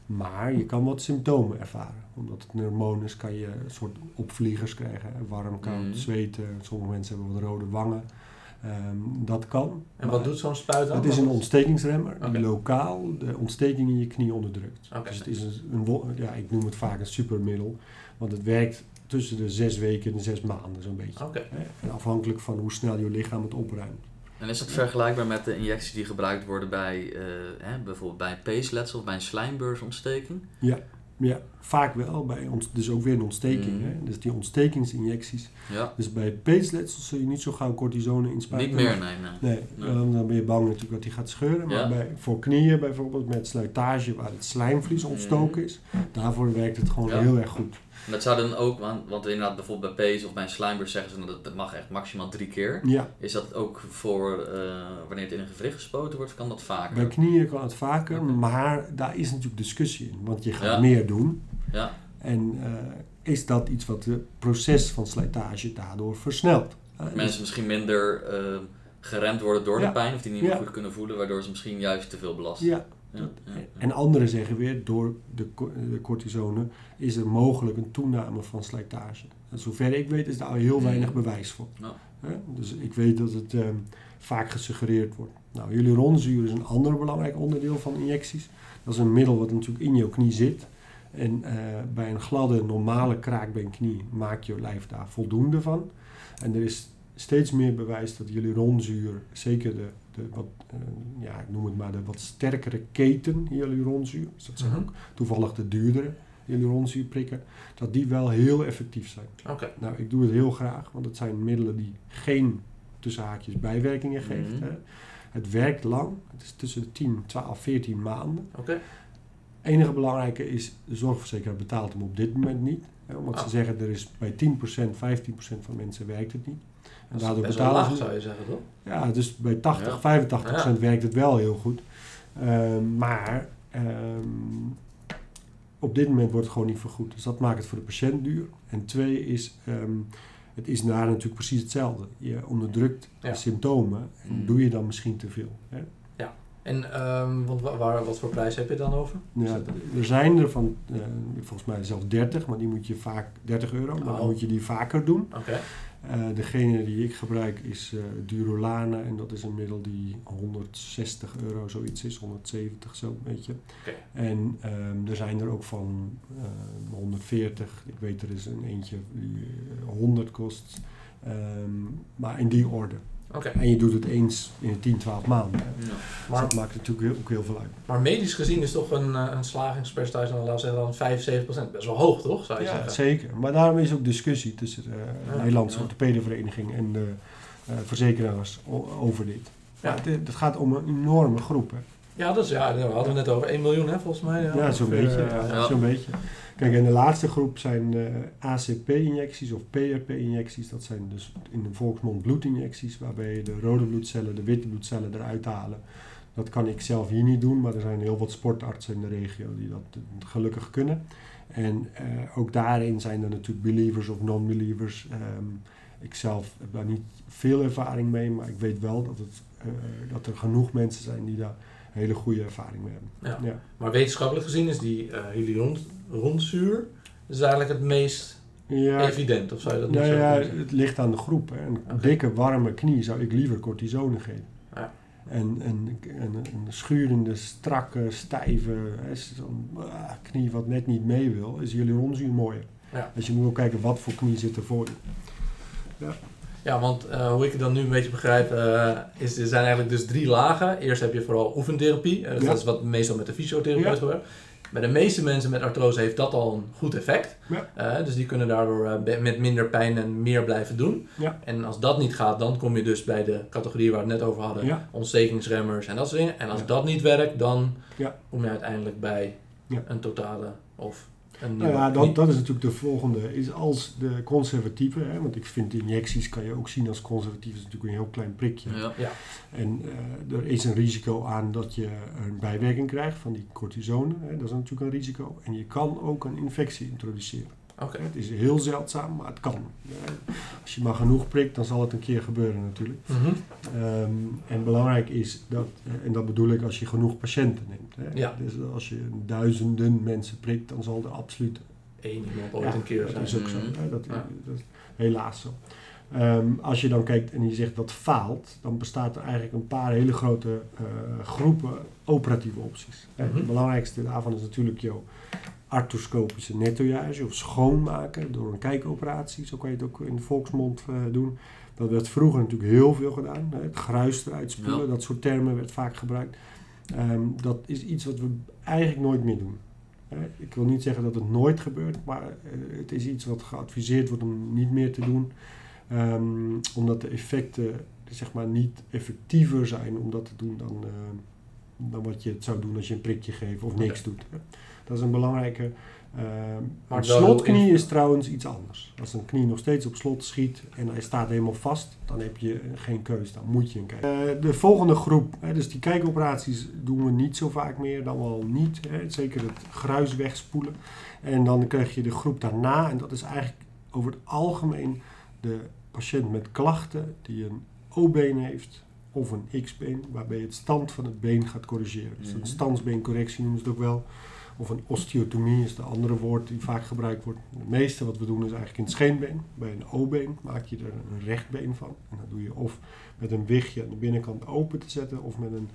Maar je kan wat symptomen ervaren. Omdat het hormoon is, kan je een soort opvliegers krijgen. Warm, koud, mm. zweten. Sommige mensen hebben wat rode wangen. Ehm, dat kan. En wat doet zo'n spuit dan? Het is een ontstekingsremmer die lokaal de ontsteking in je knie onderdrukt. Dus het is een, een, ja, ik noem het vaak een supermiddel. Want het werkt tussen de zes weken en de zes maanden zo'n beetje. En afhankelijk van hoe snel je lichaam het opruimt. En is dat vergelijkbaar met de injecties die gebruikt worden bij eh, hè, bijvoorbeeld bij peesletsel of bij een slijmbeursontsteking? Ja, ja, vaak wel. Bij ons, dus ook weer een ontsteking. Mm. Hè? Dus die ontstekingsinjecties. Ja. Dus bij peesletsels zul je niet zo gauw cortisone inspuiten. Niet meer, nee, nee. Nee, Nee. dan dan ben je bang natuurlijk dat die gaat scheuren. Maar bij, voor knieën bijvoorbeeld met sluitage waar het slijmvlies ontstoken is, daarvoor werkt het gewoon. Ja. heel erg goed. Dat zou dan ook, want, want inderdaad bijvoorbeeld bij pees of bij slijmbeur zeggen ze dat dat mag echt maximaal drie keer. Ja, Is dat ook voor eh, wanneer het in een gewricht gespoten wordt, kan dat vaker? bij knieën kan het vaker, maar daar is natuurlijk discussie in. Want je gaat Ja. meer doen. Ja, En eh, is dat iets wat het proces van slijtage daardoor versnelt? Dus- mensen misschien minder geremd worden door Ja. de pijn of die niet meer Ja. goed kunnen voelen, waardoor ze misschien juist te veel belasten. ja, En anderen zeggen weer, door de, de cortisone is er mogelijk een toename van slijtage. En zover ik weet is daar al heel weinig bewijs voor. Dus ik weet dat het ehm, vaak gesuggereerd wordt. Nou, hyaluronzuur is een ander belangrijk onderdeel van injecties. Dat is een middel wat natuurlijk in je knie zit. En eh, bij een gladde, normale kraakbeenknie maakt je lijf daar voldoende van. En er is steeds meer bewijs dat hyaluronzuur, zeker de, de wat, eh, ja, ik noem het maar de wat sterkere keten hyaluronzuur, dus dat zijn Mhm. ook toevallig de duurdere hyaluronzuurprikken, dat die wel heel effectief zijn. Oké. Nou, ik doe het heel graag, want het zijn middelen die geen tussen haakjes bijwerkingen geeft. Mhm. Het werkt lang, het is tussen de 10, 12, 14 maanden. Oké. enige belangrijke is, de zorgverzekeraar betaalt hem op dit moment niet. Hè, omdat Ah. ze zeggen, er is bij 10%, 15% van mensen werkt het niet. En daardoor betalen laag, ze. zou je zeggen, toch? Ja, dus bij 80, Ja. 85% werkt het wel heel goed. Ehm, maar ehm, op dit moment wordt het gewoon niet vergoed. Dus dat maakt het voor de patiënt duur. En twee is, ehm, het is daar natuurlijk precies hetzelfde. Je onderdrukt Ja. symptomen en Mm. doe je dan misschien te veel. Hè? En want wa- waar, wat voor prijs heb je dan over? Ja, er zijn er van, eh, volgens mij zelfs 30, maar die moet je vaak, 30 euro, maar Oh. dan moet je die vaker doen. Oké. Eh, degene die ik gebruik is eh Durolane en dat is een middel die 160 euro zoiets is, 170 zo, weet je. Oké. En ehm, er zijn er ook van eh, 140, ik weet er is een eentje die eh, 100 kost, Ehm, maar in die orde. En je doet het eens in de 10, 12 maanden. Ja. Dus Maar, dat maakt natuurlijk ook heel veel uit. maar medisch gezien is toch een, eh, een slagingspercentage dan, laten we zeggen, dan 75%. Best wel hoog, toch? Zou je Ja, zeggen? zeker. Maar daarom is ook discussie tussen de Ja. Nederlandse Ja. orthopedenvereniging en de eh, verzekeraars over dit. Ja. Maar het, het gaat om een enorme groep. Hè. Ja, dat is, ja, we hadden het net over 1 miljoen, hè, volgens mij. Ja, zo'n beetje. eh, zo'n beetje. Kijk, en de laatste groep zijn eh, ACP-injecties of PRP-injecties. Dat zijn dus in de volksmond bloedinjecties, waarbij je de rode bloedcellen, de witte bloedcellen eruit halen. Dat kan ik zelf hier niet doen, maar er zijn heel wat sportartsen in de regio die dat eh, gelukkig kunnen. En eh, ook daarin zijn er natuurlijk believers of non-believers. Ehm, ik zelf heb daar niet veel ervaring mee, maar ik weet wel dat, het, dat er genoeg mensen zijn die daar hele goede ervaring mee hebben. Ja. Ja. Maar wetenschappelijk gezien is die uh, hyaluronzuur is eigenlijk het meest Ja, evident, of zou je dat nou ja, het ligt aan de groep. Hè. Een dikke, warme knie zou ik liever cortisone geven. Ja. En een, een, een schurende, strakke, stijve hè, ah, knie wat net niet mee wil, is hyaluronzuur mooier. Ja. Dus je moet ook kijken wat voor knie zit er voor je. Ja, want eh, hoe ik het dan nu een beetje begrijp, eh, is, er zijn eigenlijk dus drie lagen. Eerst heb je vooral oefentherapie. eh, dus Ja. Dat is wat meestal met de fysiotherapeut Ja. gebeurt. Bij de meeste mensen met artrose heeft dat al een goed effect. Ja. Dus die kunnen daardoor met minder pijn en meer blijven doen. Ja. En als dat niet gaat, dan kom je dus bij de categorie waar we het net over hadden. Ja. Ontstekingsremmers en dat soort dingen. En als Ja. dat niet werkt, dan Ja. kom je uiteindelijk bij Ja. een totale of Nou ja, dat, dat is natuurlijk de volgende. Is als de conservatieve, hè, want ik vind injecties kan je ook zien als conservatief, is natuurlijk een heel klein prikje. Ja. En eh, er is een risico aan dat je een bijwerking krijgt van die cortisone. Hè, dat is natuurlijk een risico. En je kan ook een infectie introduceren. Het is heel zeldzaam, maar het kan. Als je maar genoeg prikt, dan zal het een keer gebeuren natuurlijk. Mhm. Ehm, en belangrijk is dat, eh, en dat bedoel ik als je genoeg patiënten neemt. Hè. Ja. Dus als je duizenden mensen prikt, dan zal er absoluut iemand ooit ja, een keer dat zijn. is ook zo. Hè? Dat, Ja. dat is helaas zo. Ehm, als je dan kijkt en je zegt dat faalt, dan bestaat er eigenlijk een paar hele grote eh, groepen operatieve opties. Mhm. Het belangrijkste daarvan is natuurlijk jouw arthroscopische nettoyage of schoonmaken door een kijkoperatie. Zo kan je het ook in de volksmond eh, doen. Dat werd vroeger natuurlijk heel veel gedaan. Hè? Het gruis eruit spoelen, Ja. dat soort termen werd vaak gebruikt. Ehm, dat is iets wat we eigenlijk nooit meer doen. Hè? Ik wil niet zeggen dat het nooit gebeurt, maar eh, het is iets wat geadviseerd wordt om niet meer te doen. Ehm, omdat de effecten zeg maar, niet effectiever zijn om dat te doen dan, eh, dan wat je het zou doen als je een prikje geeft of niks doet. hè. Dat is een belangrijke. ehm Maar slotknie is trouwens iets anders. Als een knie nog steeds op slot schiet en hij staat helemaal vast, dan heb je geen keus. Dan moet je een kijk. Eh, de volgende groep, hè, dus die kijkoperaties doen we niet zo vaak meer, dan wel niet. Hè, zeker het gruis wegspoelen. En dan krijg je de groep daarna, en dat is eigenlijk over het algemeen de patiënt met klachten die een O-been heeft of een X-been, waarbij je het stand van het been gaat corrigeren. Dus Mhm. een standsbeencorrectie noemen ze het ook wel. Of een osteotomie is de andere woord die vaak gebruikt wordt. Het meeste wat we doen is eigenlijk het scheenbeen. Bij een O-been maak je er een rechtbeen van. En dat doe je of met een wigje aan de binnenkant open te zetten, of met een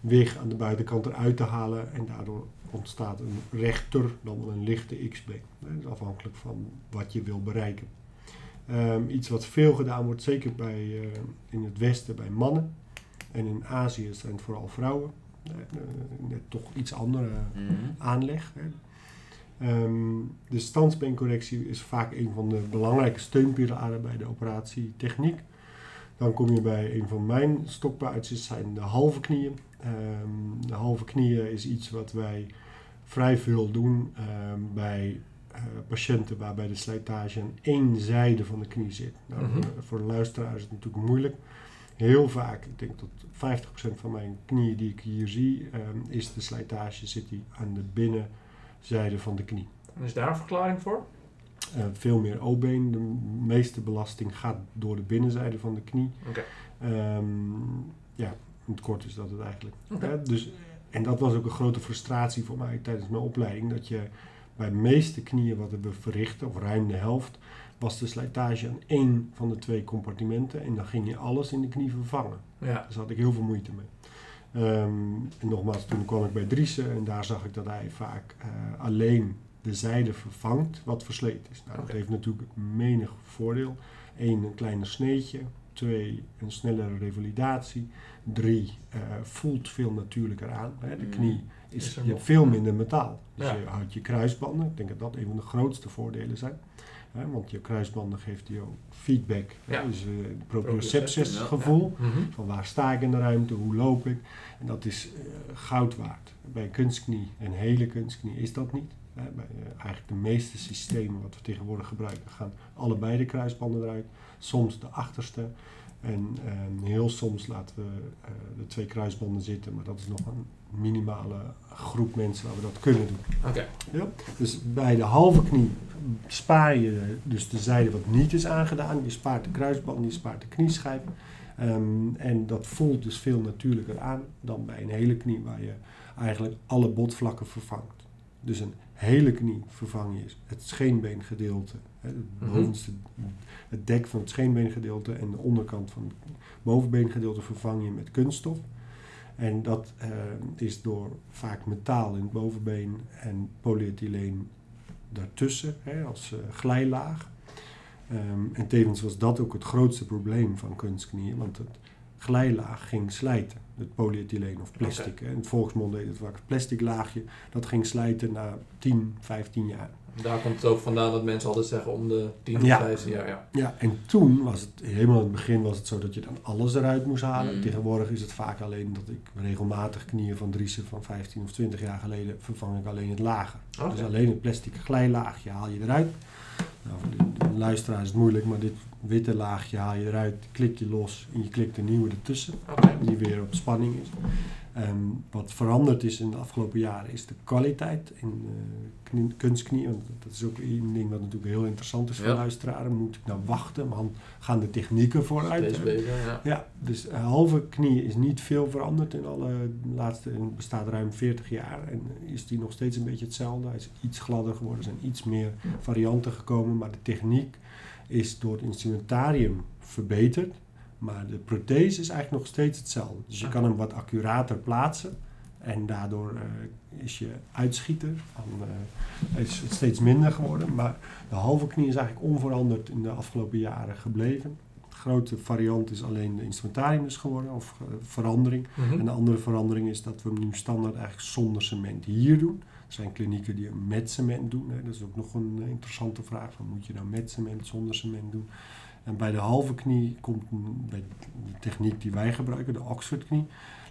wig aan de buitenkant eruit te halen. En daardoor ontstaat een rechter, dan wel een lichte X-been. Dat is afhankelijk van wat je wil bereiken. Ehm, iets wat veel gedaan wordt, zeker bij, eh, in het Westen bij mannen. En in Azië zijn het vooral vrouwen. Eh, eh, net toch iets andere Mhm. aanleg. Hè. Ehm, de standsbeencorrectie is vaak een van de belangrijke steunpilaren bij de operatietechniek. Dan kom je bij een van mijn stokpaardjes, zijn de halve knieën. Ehm, de halve knieën is iets wat wij vrij veel doen ehm, bij eh, patiënten waarbij de slijtage aan één zijde van de knie zit. Nou, Mhm. voor- Voor de luisteraar is het natuurlijk moeilijk. Heel vaak, ik denk dat 50% van mijn knieën die ik hier zie, ehm, is de slijtage zit die aan de binnenzijde van de knie. En is daar een verklaring voor? Eh, veel meer O-been. De meeste belasting gaat door de binnenzijde van de knie. Oké. Ehm, ja, in het kort is dat het eigenlijk. Hè, dus, en dat was ook een grote frustratie voor mij tijdens mijn opleiding. Dat je bij de meeste knieën wat we verrichten, of ruim de helft, was de slijtage aan één van de twee compartimenten. En dan ging je alles in de knie vervangen. Ja. Daar had ik heel veel moeite mee. Ehm, en nogmaals, toen kwam ik bij Driessen en daar zag ik dat hij vaak eh, alleen de zijde vervangt wat versleten is. Nou. Dat heeft natuurlijk menig voordeel. Eén, een kleiner sneetje. Twee, een snellere revalidatie. Drie, eh, voelt veel natuurlijker aan. Hè. De Mm. knie is, Is je hebt veel minder metaal. Dus Ja. je houdt je kruisbanden. Ik denk dat dat een van de grootste voordelen zijn. Hè, want je kruisbanden geeft je ook feedback. Ja. Dus eh Proprioceptie, proprioceptie ja. gevoel. Mhm. Van waar sta ik in de ruimte, hoe loop ik. En dat is eh, goud waard. Bij een kunstknie, een hele kunstknie, is dat niet. Hè, bij, eh, eigenlijk de meeste systemen wat we tegenwoordig gebruiken, gaan allebei de kruisbanden eruit. Soms de achterste. En eh, heel soms laten we eh, de twee kruisbanden zitten. Maar dat is nog een minimale groep mensen waar we dat kunnen doen. Oké. Ja. Dus bij de halve knie spaar je dus de zijde wat niet is aangedaan. Je spaart de kruisband, je spaart de knieschijf. Ehm, en dat voelt dus veel natuurlijker aan dan bij een hele knie waar je eigenlijk alle botvlakken vervangt. Dus een hele knie vervang je het scheenbeengedeelte, hè, het, Mhm. bovenste, het dek van het scheenbeengedeelte en de onderkant van het bovenbeengedeelte vervang je met kunststof. En dat eh, is door vaak metaal in het bovenbeen en polyethyleen daartussen hè, als eh, glijlaag. Ehm, en tevens was dat ook het grootste probleem van kunstknieën, want het glijlaag ging slijten. Het polyethyleen of plastic. hè. In het volksmond deed het vaak het plastic laagje. Dat ging slijten na 10, 15 jaar. Daar komt het ook vandaan dat mensen altijd zeggen om de 10 Ja. 15 jaar. Ja. Ja, en toen was het, helemaal in het begin was het zo dat je dan alles eruit moest halen. Mm. Tegenwoordig is het vaak alleen dat ik regelmatig knieën van Driessen van 15 of 20 jaar geleden vervang ik alleen het lager. Dus alleen het plastic glijlaagje haal je eruit. Nou, voor de, de luisteraar is het moeilijk, maar dit witte laagje haal je eruit, klik je los en je klikt een nieuwe ertussen. Die weer op spanning is. Ehm, wat veranderd is in de afgelopen jaren is de kwaliteit in eh, knie- kunstknie. Want dat is ook een ding wat natuurlijk heel interessant is voor Ja. luisteraars. Moet ik nou wachten? Want gaan de technieken vooruit? Steeds ja. Ja, dus halve knie is niet veel veranderd in alle laatste, het bestaat ruim 40 jaar en is die nog steeds een beetje hetzelfde. Hij is iets gladder geworden, er zijn iets meer varianten gekomen, maar de techniek is door het instrumentarium verbeterd, maar de prothese is eigenlijk nog steeds hetzelfde. Dus je kan hem wat accurater plaatsen en daardoor eh, is je uitschieter eh, is het steeds minder geworden, maar de halve knie is eigenlijk onveranderd in de afgelopen jaren gebleven grote variant is alleen de instrumentarium dus geworden, of eh, verandering. Mhm. En de andere verandering is dat we hem nu standaard eigenlijk zonder cement hier doen. Er zijn klinieken die hem met cement doen. Hè. Dat is ook nog een interessante vraag. Van, moet je nou met cement, zonder cement doen? En bij de halve knie komt bij de techniek die wij gebruiken, de Oxford knie,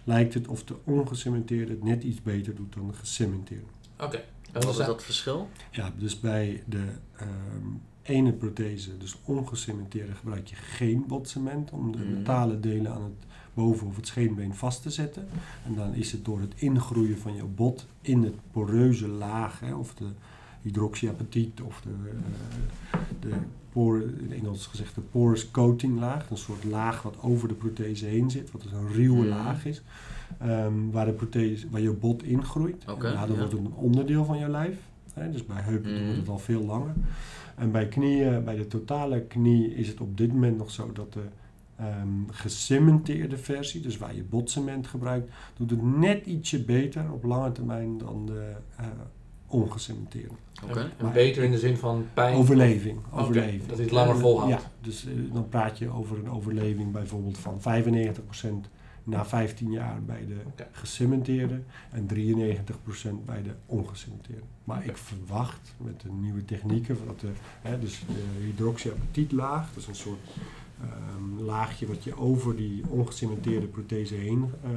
lijkt het of de ongecementeerde het net iets beter doet dan de gecementeerde. Oké. Wat is dat verschil? Ja, dus bij de ehm, ene prothese, dus ongecementeerde, gebruik je geen botcement om de Mhm. metalen delen aan het boven- of het scheenbeen vast te zetten. En dan is het door het ingroeien van jouw bot in het poreuze laag, hè, of de hydroxyapatiet of de, eh, de pore, in Engels gezegd de porous coating laag, een soort laag wat over de prothese heen zit, wat dus een ruwe Mhm. laag is, ehm, waar, de prothese, waar je bot ingroeit. Daardoor ja. wordt het een onderdeel van je lijf. Hè, dus bij heupen we Mhm. het al veel langer. En bij knieën, bij de totale knie, is het op dit moment nog zo dat de ehm, gecementeerde versie, dus waar je botcement gebruikt, doet het net ietsje beter op lange termijn dan de eh ongecementeerde. Oké. En Maar- beter in de zin van pijn? Overleving. Overleving. dat het langer Eh, volhoudt. Ja, dus eh, dan praat je over een overleving bijvoorbeeld van 95% na 15 jaar bij de Oké. gecementeerde en 93% bij de ongecementeerde. Maar ik verwacht met de nieuwe technieken, dat de, hè, dus de hydroxyapatietlaag, dat is een soort ehm, laagje wat je over die ongecementeerde prothese heen eh,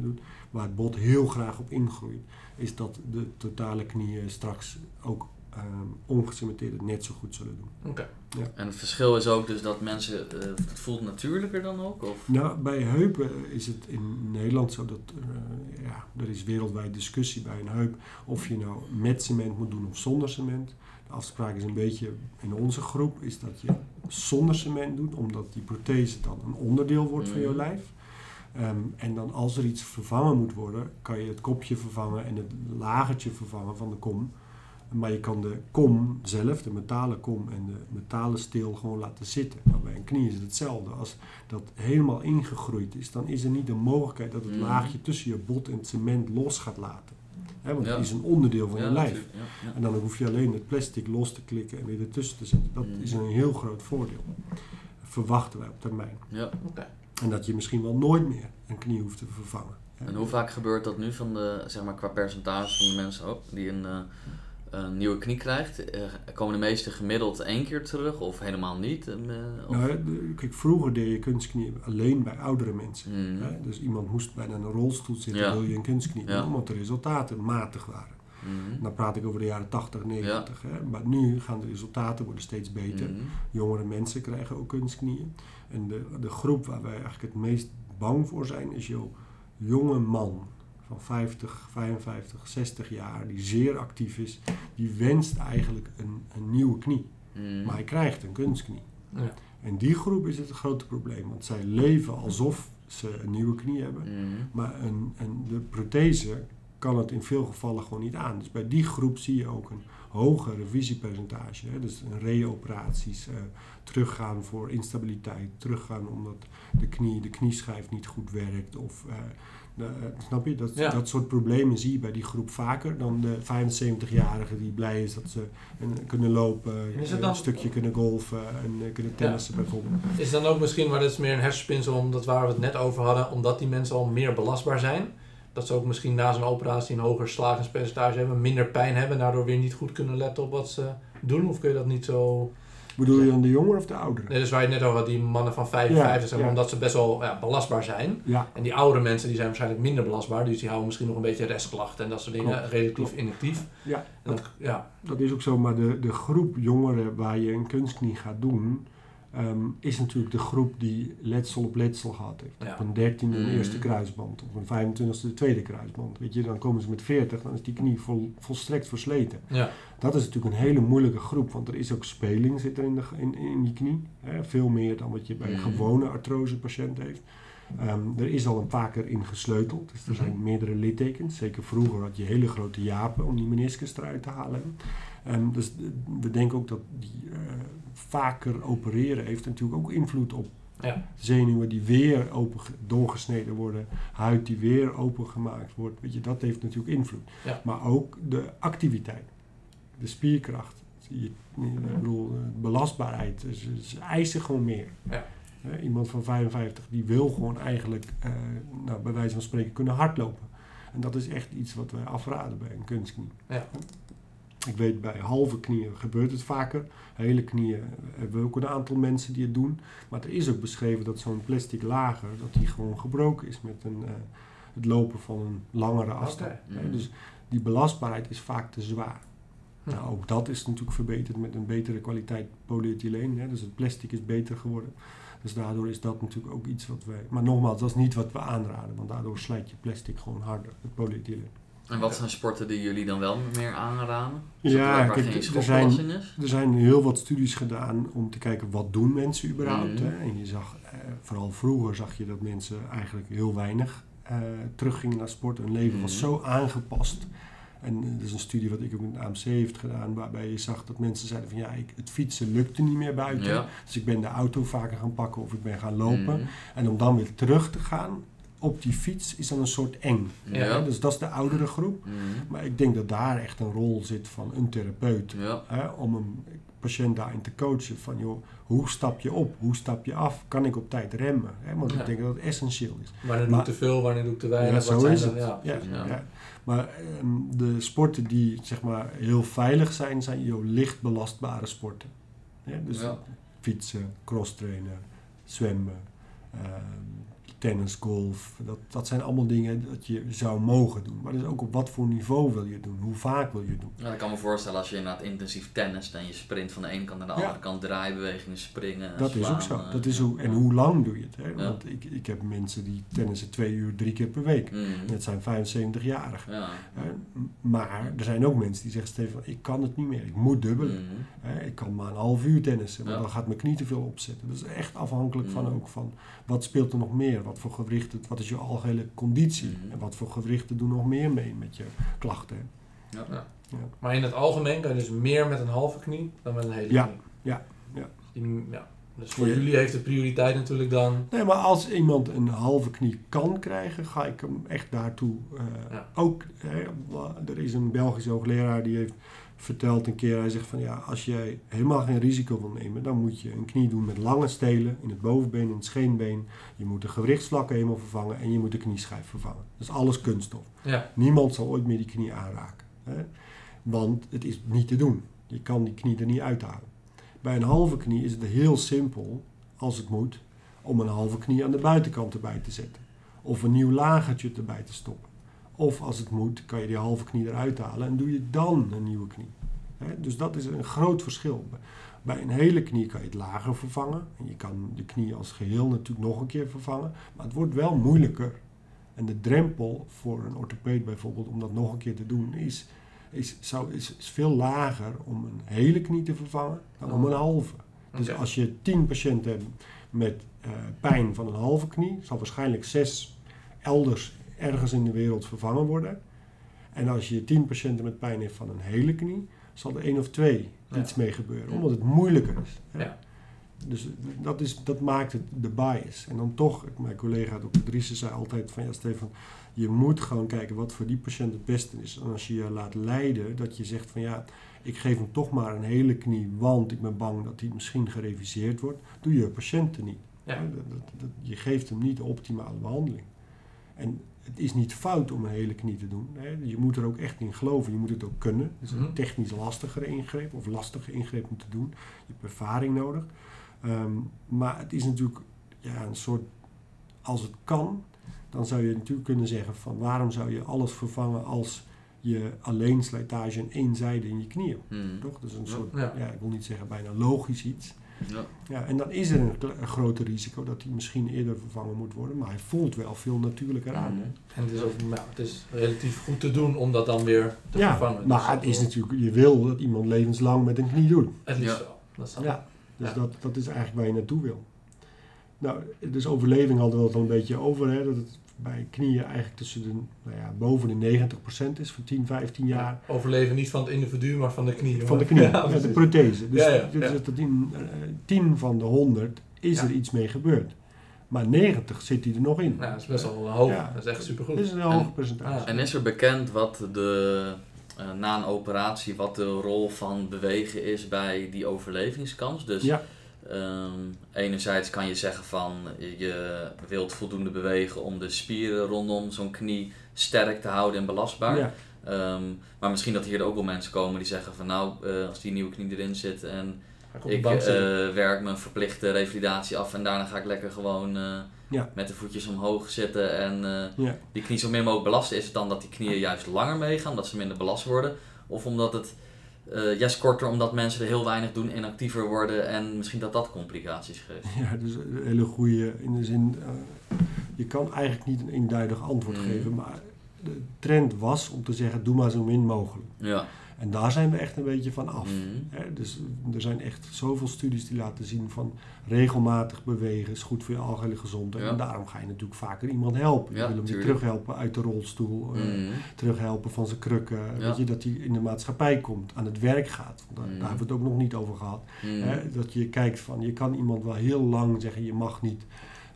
doet, waar het bot heel graag op ingroeit, is dat de totale knieën straks ook ehm ongecementeerd het net zo goed zullen doen. Oké. En het verschil is ook dus dat mensen, eh, het voelt natuurlijker dan ook? Of? Nou, bij heupen is het in Nederland zo dat eh, ja, er is wereldwijd discussie bij een heup of je nou met cement moet doen of zonder cement. De afspraak is een beetje in onze groep is dat je zonder cement doet, omdat die prothese dan een onderdeel wordt van je Mhm. lijf. Ehm, en dan als er iets vervangen moet worden, kan je het kopje vervangen en het lagertje vervangen van de kom. Maar je kan de kom zelf, de metalen kom en de metalen steel gewoon laten zitten. Nou, bij een knie is het hetzelfde. Als dat helemaal ingegroeid is, dan is er niet de mogelijkheid dat het Mhm. laagje tussen je bot en het cement los gaat laten. Hè, want Ja. het is een onderdeel van Ja, je lijf. ja. En dan hoef je alleen het plastic los te klikken en weer ertussen te zetten. Dat Mhm. is een heel groot voordeel. Verwachten wij op termijn. Ja. Oké. En dat je misschien wel nooit meer een knie hoeft te vervangen. En hoe vaak gebeurt dat nu van de, zeg maar qua percentage van de mensen ook, die een, eh, een nieuwe knie krijgt? Eh, komen de meesten gemiddeld één keer terug of helemaal niet? Eh, of- Nou, de- kijk, vroeger deed je kunstknieën alleen bij oudere mensen. Mhm. Hè? Dus iemand moest bijna een rolstoel zitten, Ja. wil je een kunstknie Ja. omdat de resultaten matig waren. Mhm. Dan praat ik over de jaren 80, 90. Hè? Maar nu gaan de resultaten worden steeds beter. Mhm. Jongere mensen krijgen ook kunstknieën. En de, de groep waar wij eigenlijk het meest bang voor zijn, is jouw jonge man van 50, 55, 60 jaar, die zeer actief is, die wenst eigenlijk een, een nieuwe knie. Mhm. Maar hij krijgt een kunstknie. Ja. En die groep is het een grote probleem, want zij leven alsof ze een nieuwe knie hebben. Maar een, een, de prothese kan het in veel gevallen gewoon niet aan. Dus bij die groep zie je ook een hoger revisiepercentage. Hè? Dus reoperaties, eh, teruggaan voor instabiliteit, teruggaan omdat de knie, de knieschijf niet goed werkt. Of, eh, eh, snap je? Dat, Ja. dat soort problemen zie je bij die groep vaker dan de 75-jarige die blij is dat ze kunnen lopen, dan- een stukje kunnen golfen en kunnen tennissen bijvoorbeeld. Is dan ook misschien, maar dat is meer een hersenspinsel, omdat waar we het net over hadden, omdat die mensen al meer belastbaar zijn. Dat ze ook misschien na zo'n operatie een hoger slagingspercentage hebben, minder pijn hebben, daardoor weer niet goed kunnen letten op wat ze doen. Of kun je dat niet zo. Bedoel je dan de jongeren of de ouderen? Nee, dus waar je net over had, die mannen van 55, Ja, omdat ze best wel ja, belastbaar zijn. En die oudere mensen die zijn waarschijnlijk minder belastbaar, dus die houden misschien nog een beetje restklachten en dat soort dingen, Klopt, relatief klopt. inactief. ja. En dat, ja, Dat is ook zo, maar de, de groep jongeren waar je een kunstknie gaat doen, ehm, is natuurlijk de groep die letsel op letsel gehad heeft. Ja. Op een dertiende een Mhm. eerste kruisband, op een 25e de tweede kruisband. Weet je, dan komen ze met 40, dan is die knie vol, volstrekt versleten. ja, Dat is natuurlijk een hele moeilijke groep, want er is ook speling zit er in, de, in, in die knie. Hè, veel meer dan wat je bij een Mhm. gewone artrosepatiënt heeft. Ehm, er is al een vaker in gesleuteld, dus er zijn Mhm. meerdere littekens. Zeker vroeger had je hele grote japen om die meniscus eruit te halen. Ehm, dus we denken ook dat die eh, vaker opereren heeft natuurlijk ook invloed op ja, zenuwen die weer open ge- doorgesneden worden, huid die weer opengemaakt wordt. Weet je, dat heeft natuurlijk invloed. Ja. Maar ook de activiteit, de spierkracht, je, ik bedoel, belastbaarheid. Dus, ze eisen gewoon meer. Iemand van 55 die wil gewoon eigenlijk, eh, nou, bij wijze van spreken, kunnen hardlopen. En dat is echt iets wat wij afraden bij een kunstknie. Ja. Ik weet bij halve knieën gebeurt het vaker. Hele knieën hebben we ook een aantal mensen die het doen. Maar er is ook beschreven dat zo'n plastic lager, dat die gewoon gebroken is met een, eh, het lopen van een langere afstand. Mhm. Dus die belastbaarheid is vaak te zwaar. Hm. Nou, ook dat is natuurlijk verbeterd met een betere kwaliteit polyethyleen. Hè? Dus het plastic is beter geworden. Dus daardoor is dat natuurlijk ook iets wat wij... Maar nogmaals, dat is niet wat we aanraden. Want daardoor slijt je plastic gewoon harder, het polyethyleen. En wat zijn sporten die jullie dan wel meer aanraden? Is Ja, kijk, er is? Er zijn heel wat studies gedaan om te kijken wat doen mensen überhaupt. Mhm. Hè? En je zag, eh, vooral vroeger zag je dat mensen eigenlijk heel weinig eh, teruggingen naar sport. Hun leven was Mhm. zo aangepast. En eh, dat is een studie wat ik ook met AMC heeft gedaan, waarbij je zag dat mensen zeiden van ja, ik, het fietsen lukte niet meer buiten. Ja. Dus ik ben de auto vaker gaan pakken of ik ben gaan lopen. Mhm. En om dan weer terug te gaan op die fiets is dan een soort eng. Ja. Hè? Dus dat is de oudere groep. Mhm. Maar ik denk dat daar echt een rol zit van een therapeut. Ja. Hè, om een patiënt daarin te coachen. Van joh, hoe stap je op? Hoe stap je af? Kan ik op tijd remmen? Hè, want Ja. ik denk dat het essentieel is. Wanneer doe ik te veel, wanneer doe ik te weinig? Ja, wat zo zijn is dan- het. Ja, Ja, precies. Ja. ja. Maar ehm, de sporten die zeg maar, heel veilig zijn, zijn joh, licht belastbare sporten. Dus Ja. fietsen, crosstrainen, zwemmen, ehm, tennis, golf. Dat, dat zijn allemaal dingen dat je zou mogen doen. Maar dus ook op wat voor niveau wil je het doen? Hoe vaak wil je het doen? Ja, ik kan me voorstellen als je inderdaad intensief tennis en je sprint van de ene kant naar de Ja. andere kant, draaibewegingen, springen. Dat is ook zo. eh, Dat is hoe, en hoe lang doe je het? Hè? Want ik, ik heb mensen die tennissen twee uur, drie keer per week. En dat zijn 75-jarigen. Ja. Hè? Maar er zijn ook mensen die zeggen, Stefan, ik kan het niet meer. Ik moet dubbelen. Mhm. Hè? Ik kan maar een half uur tennissen, want Ja. dan gaat mijn knie te veel opzetten. Dat is echt afhankelijk van Mhm. ook van wat speelt er nog meer? Wat voor gewrichten, wat is je algehele conditie? Mhm. En wat voor gewrichten doen nog meer mee met je klachten? Ja. Ja. Ja. Maar in het algemeen kan je dus meer met een halve knie dan met een hele Ja, knie. ja, ja. Die- ja. Dus voor Ja. jullie heeft de prioriteit natuurlijk dan... Nee, maar als iemand een halve knie kan krijgen, ga ik hem echt daartoe eh, Ja. ook. Hè, er is een Belgische hoogleraar die heeft verteld een keer, hij zegt van ja, als jij helemaal geen risico wil nemen, dan moet je een knie doen met lange stelen in het bovenbeen, in het scheenbeen. Je moet de gewrichtsvlakken helemaal vervangen en je moet de knieschijf vervangen. Dat is alles kunststof. Ja, Niemand zal ooit meer die knie aanraken. Hè? Want het is niet te doen. Je kan die knie er niet uithalen. Bij een halve knie is het heel simpel, als het moet, om een halve knie aan de buitenkant erbij te zetten. Of een nieuw lagertje erbij te stoppen. Of als het moet, kan je die halve knie eruit halen en doe je dan een nieuwe knie. Dus dat is een groot verschil. Bij een hele knie kan je het lager vervangen. En je kan de knie als geheel natuurlijk nog een keer vervangen. Maar het wordt wel moeilijker. En de drempel voor een orthopeed bijvoorbeeld om dat nog een keer te doen is, is, zou, is, is veel lager om een hele knie te vervangen dan om een halve. Dus als je tien patiënten hebt met eh, pijn van een halve knie, zal waarschijnlijk zes elders ergens in de wereld vervangen worden. En als je tien patiënten met pijn heeft van een hele knie, zal er één of twee Ja. iets mee gebeuren, omdat het moeilijker is. hè. Ja. Dus dat, is, dat maakt het de bias. En dan toch, mijn collega dokter Driessen zei altijd van ja Stefan, je moet gewoon kijken wat voor die patiënt het beste is. En als je je laat leiden, dat je zegt van ja, ik geef hem toch maar een hele knie, want ik ben bang dat hij misschien gereviseerd wordt, doe je patiënten niet. Ja. Hè, dat- dat- dat- je geeft hem niet de optimale behandeling. En het is niet fout om een hele knie te doen. Hè. Je moet er ook echt in geloven. Je moet het ook kunnen. Het is een Mhm. technisch lastigere ingreep of lastige ingreep om te doen. Je hebt ervaring nodig. Ehm, maar het is natuurlijk ja, een soort, als het kan, dan zou je natuurlijk kunnen zeggen van waarom zou je alles vervangen als je alleen slijtage en één zijde in je knie hebt. Mhm. Toch? Dat is een soort, Ja. ja. ik wil niet zeggen bijna logisch iets. Ja. Ja, en dan is er een, een groter risico dat hij misschien eerder vervangen moet worden, maar hij voelt wel veel natuurlijker aan. Mhm. En het is, ook, nou, het is relatief goed te doen om dat dan weer te Ja, vervangen. maar Dus het dat is natuurlijk, je wil dat iemand levenslang met een knie doet. Het liefst Ja. wel. Dat is dan- Ja, dus Ja. Dat, dat is eigenlijk waar je naartoe wil. Nou, dus overleving hadden we het al een beetje over, hè, dat het bij knieën eigenlijk tussen de, nou ja, boven de 90% is voor 10, 15 jaar. Overleven niet van het individu, maar van de knie. Van de knie, Ja, ja, de prothese. Dus, Ja, ja, dus ja. dat in eh, 10 van de 100 is Ja. er iets mee gebeurd. Maar 90 zit hij er nog in. Nou, dat is best wel hoog. Ja. Dat is echt supergoed. Dat is een En- hoog percentage. Ja. En is er bekend wat de, eh, na een operatie, wat de rol van bewegen is bij die overlevingskans? Dus Ja. Ehm, enerzijds kan je zeggen van je wilt voldoende bewegen om de spieren rondom zo'n knie sterk te houden en belastbaar. Ja. Ehm, maar misschien dat hier er ook wel mensen komen die zeggen van nou, eh, als die nieuwe knie erin zit en ik eh, werk mijn verplichte revalidatie af en daarna ga ik lekker gewoon eh, Ja. met de voetjes omhoog zitten en Ja. die knie zo min mogelijk belasten. Is het dan dat die knieën juist langer meegaan, omdat ze minder belast worden? Of omdat het juist korter, omdat mensen er heel weinig doen, inactiever worden en misschien dat dat complicaties geeft? Ja, dus een hele goede in de zin, eh, je kan eigenlijk niet een eenduidig antwoord Mhm. geven, maar de trend was om te zeggen, doe maar zo min mogelijk. Ja. En daar zijn we echt een beetje van af. Mhm. Hè, dus er zijn echt zoveel studies die laten zien van regelmatig bewegen is goed voor je algehele gezondheid. Ja. En daarom ga je natuurlijk vaker iemand helpen. Ja, je wil hem weer terughelpen uit de rolstoel, Mhm. terughelpen van zijn krukken. Ja. Weet je, dat hij in de maatschappij komt, aan het werk gaat. Want daar, Mhm. daar hebben we het ook nog niet over gehad. Mhm. Hè, dat je kijkt van, je kan iemand wel heel lang zeggen, je mag niet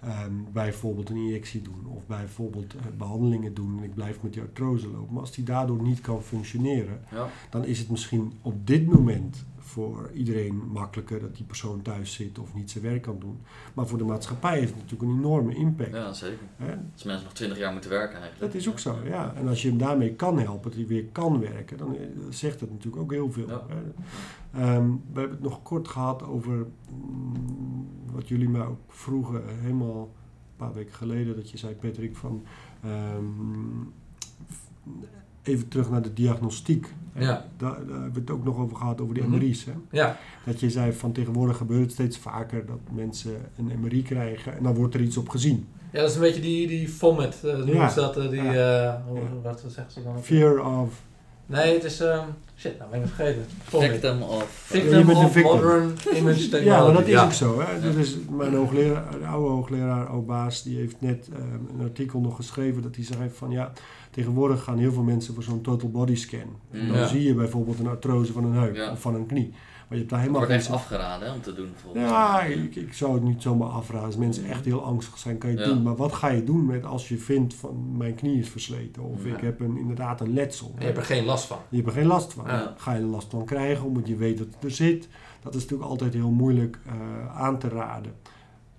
ehm, bijvoorbeeld een injectie doen. Of bijvoorbeeld eh, behandelingen doen en ik blijf met die artrose lopen. Maar als die daardoor niet kan functioneren, Ja. dan is het misschien op dit moment voor iedereen makkelijker dat die persoon thuis zit of niet zijn werk kan doen. Maar voor de maatschappij heeft het natuurlijk een enorme impact. ja, zeker. Als mensen nog 20 jaar moeten werken eigenlijk. Dat is ook zo, ja. En als je hem daarmee kan helpen, dat hij weer kan werken, dan eh, zegt dat natuurlijk ook heel veel. Ja. Ehm, we hebben het nog kort gehad over mm, wat jullie mij ook vroegen, helemaal een paar weken geleden, dat je zei, Patrick, van ehm, even terug naar de diagnostiek. Ja. Daar, daar hebben we het ook nog over gehad, over die Mhm. MRI's. Hè? Ja, Dat je zei van tegenwoordig gebeurt het steeds vaker dat mensen een MRI krijgen en dan wordt er iets op gezien. ja, dat is een beetje die, die format, uh, noemen Ja. ze dat, eh, die, Ja. eh, hoe, Ja. wat zeggen ze dan? Fear of Nee, het is, ehm, shit, nou ben ik het vergeten. Victim of... Victim je bent een of victim. Modern Image Technology. Ja, maar dat is Ja. ook zo. Hè? Ja. Dat is mijn hoogleraar, de oude hoogleraar Obaas, die heeft net ehm, een artikel nog geschreven dat hij schrijft van ja, tegenwoordig gaan heel veel mensen voor zo'n total body scan. En dan Ja. zie je bijvoorbeeld een artrose van een heup Ja. of van een knie. Maar je hebt daar Het helemaal wordt echt afgeraden hè, om te doen volgens Ja, mij. ik, ik zou het niet zomaar afraden. Als mensen echt heel angstig zijn, kan je het Ja. doen. Maar wat ga je doen met als je vindt van mijn knie is versleten of Ja. ik heb een, inderdaad een letsel. En je hebt er geen last van. Je hebt er geen last van. Ja. Ga je er last van krijgen omdat je weet dat het er zit? Dat is natuurlijk altijd heel moeilijk eh, aan te raden.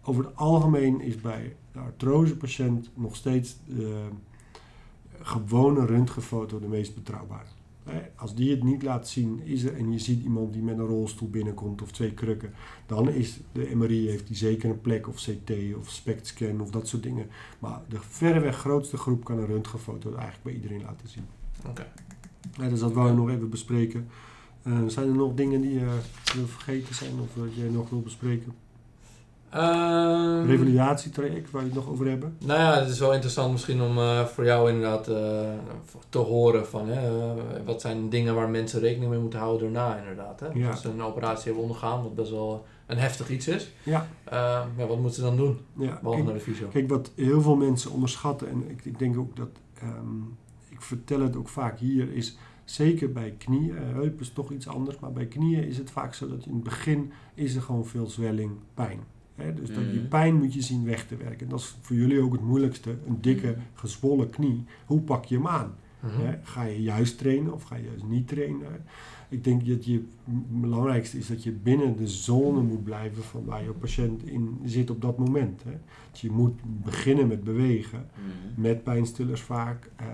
Over het algemeen is bij de artrosepatiënt nog steeds de gewone röntgenfoto de meest betrouwbare. Als die het niet laat zien is er, en je ziet iemand die met een rolstoel binnenkomt of twee krukken, dan is de MRI heeft die zeker een plek of CT of SPECT-scan of dat soort dingen. Maar de verreweg grootste groep kan een röntgenfoto eigenlijk bij iedereen laten zien. Oké. Ja, dus dat wou nog even bespreken. Eh, zijn er nog dingen die vergeten zijn of dat jij nog wil bespreken? Ehm, Revalidatietraject, waar je het nog over hebben? Nou ja, het is wel interessant misschien om eh, voor jou inderdaad eh, te horen van hè, eh, wat zijn dingen waar mensen rekening mee moeten houden daarna inderdaad. Hè? Ja. Als ze een operatie hebben ondergaan, wat best wel een heftig iets is. Ja. Eh, ja, wat moeten ze dan doen, Ja, behalve naar kijk, de fysio? kijk, wat heel veel mensen onderschatten, en ik, ik denk ook dat, ehm, ik vertel het ook vaak hier, is zeker bij knieën, eh, heup is toch iets anders, maar bij knieën is het vaak zo dat in het begin is er gewoon veel zwelling, pijn. Hè, dus dat je Mhm. pijn moet je zien weg te werken. En dat is voor jullie ook het moeilijkste, een dikke, Mhm. gezwollen knie. Hoe pak je hem aan? Mhm. Hè, Ga je juist trainen of ga je juist niet trainen? Ik denk dat je, het belangrijkste is dat je binnen de zone moet blijven van waar je patiënt in zit op dat moment. Hè. Dus je moet beginnen met bewegen, Mhm. met pijnstillers vaak. ehm,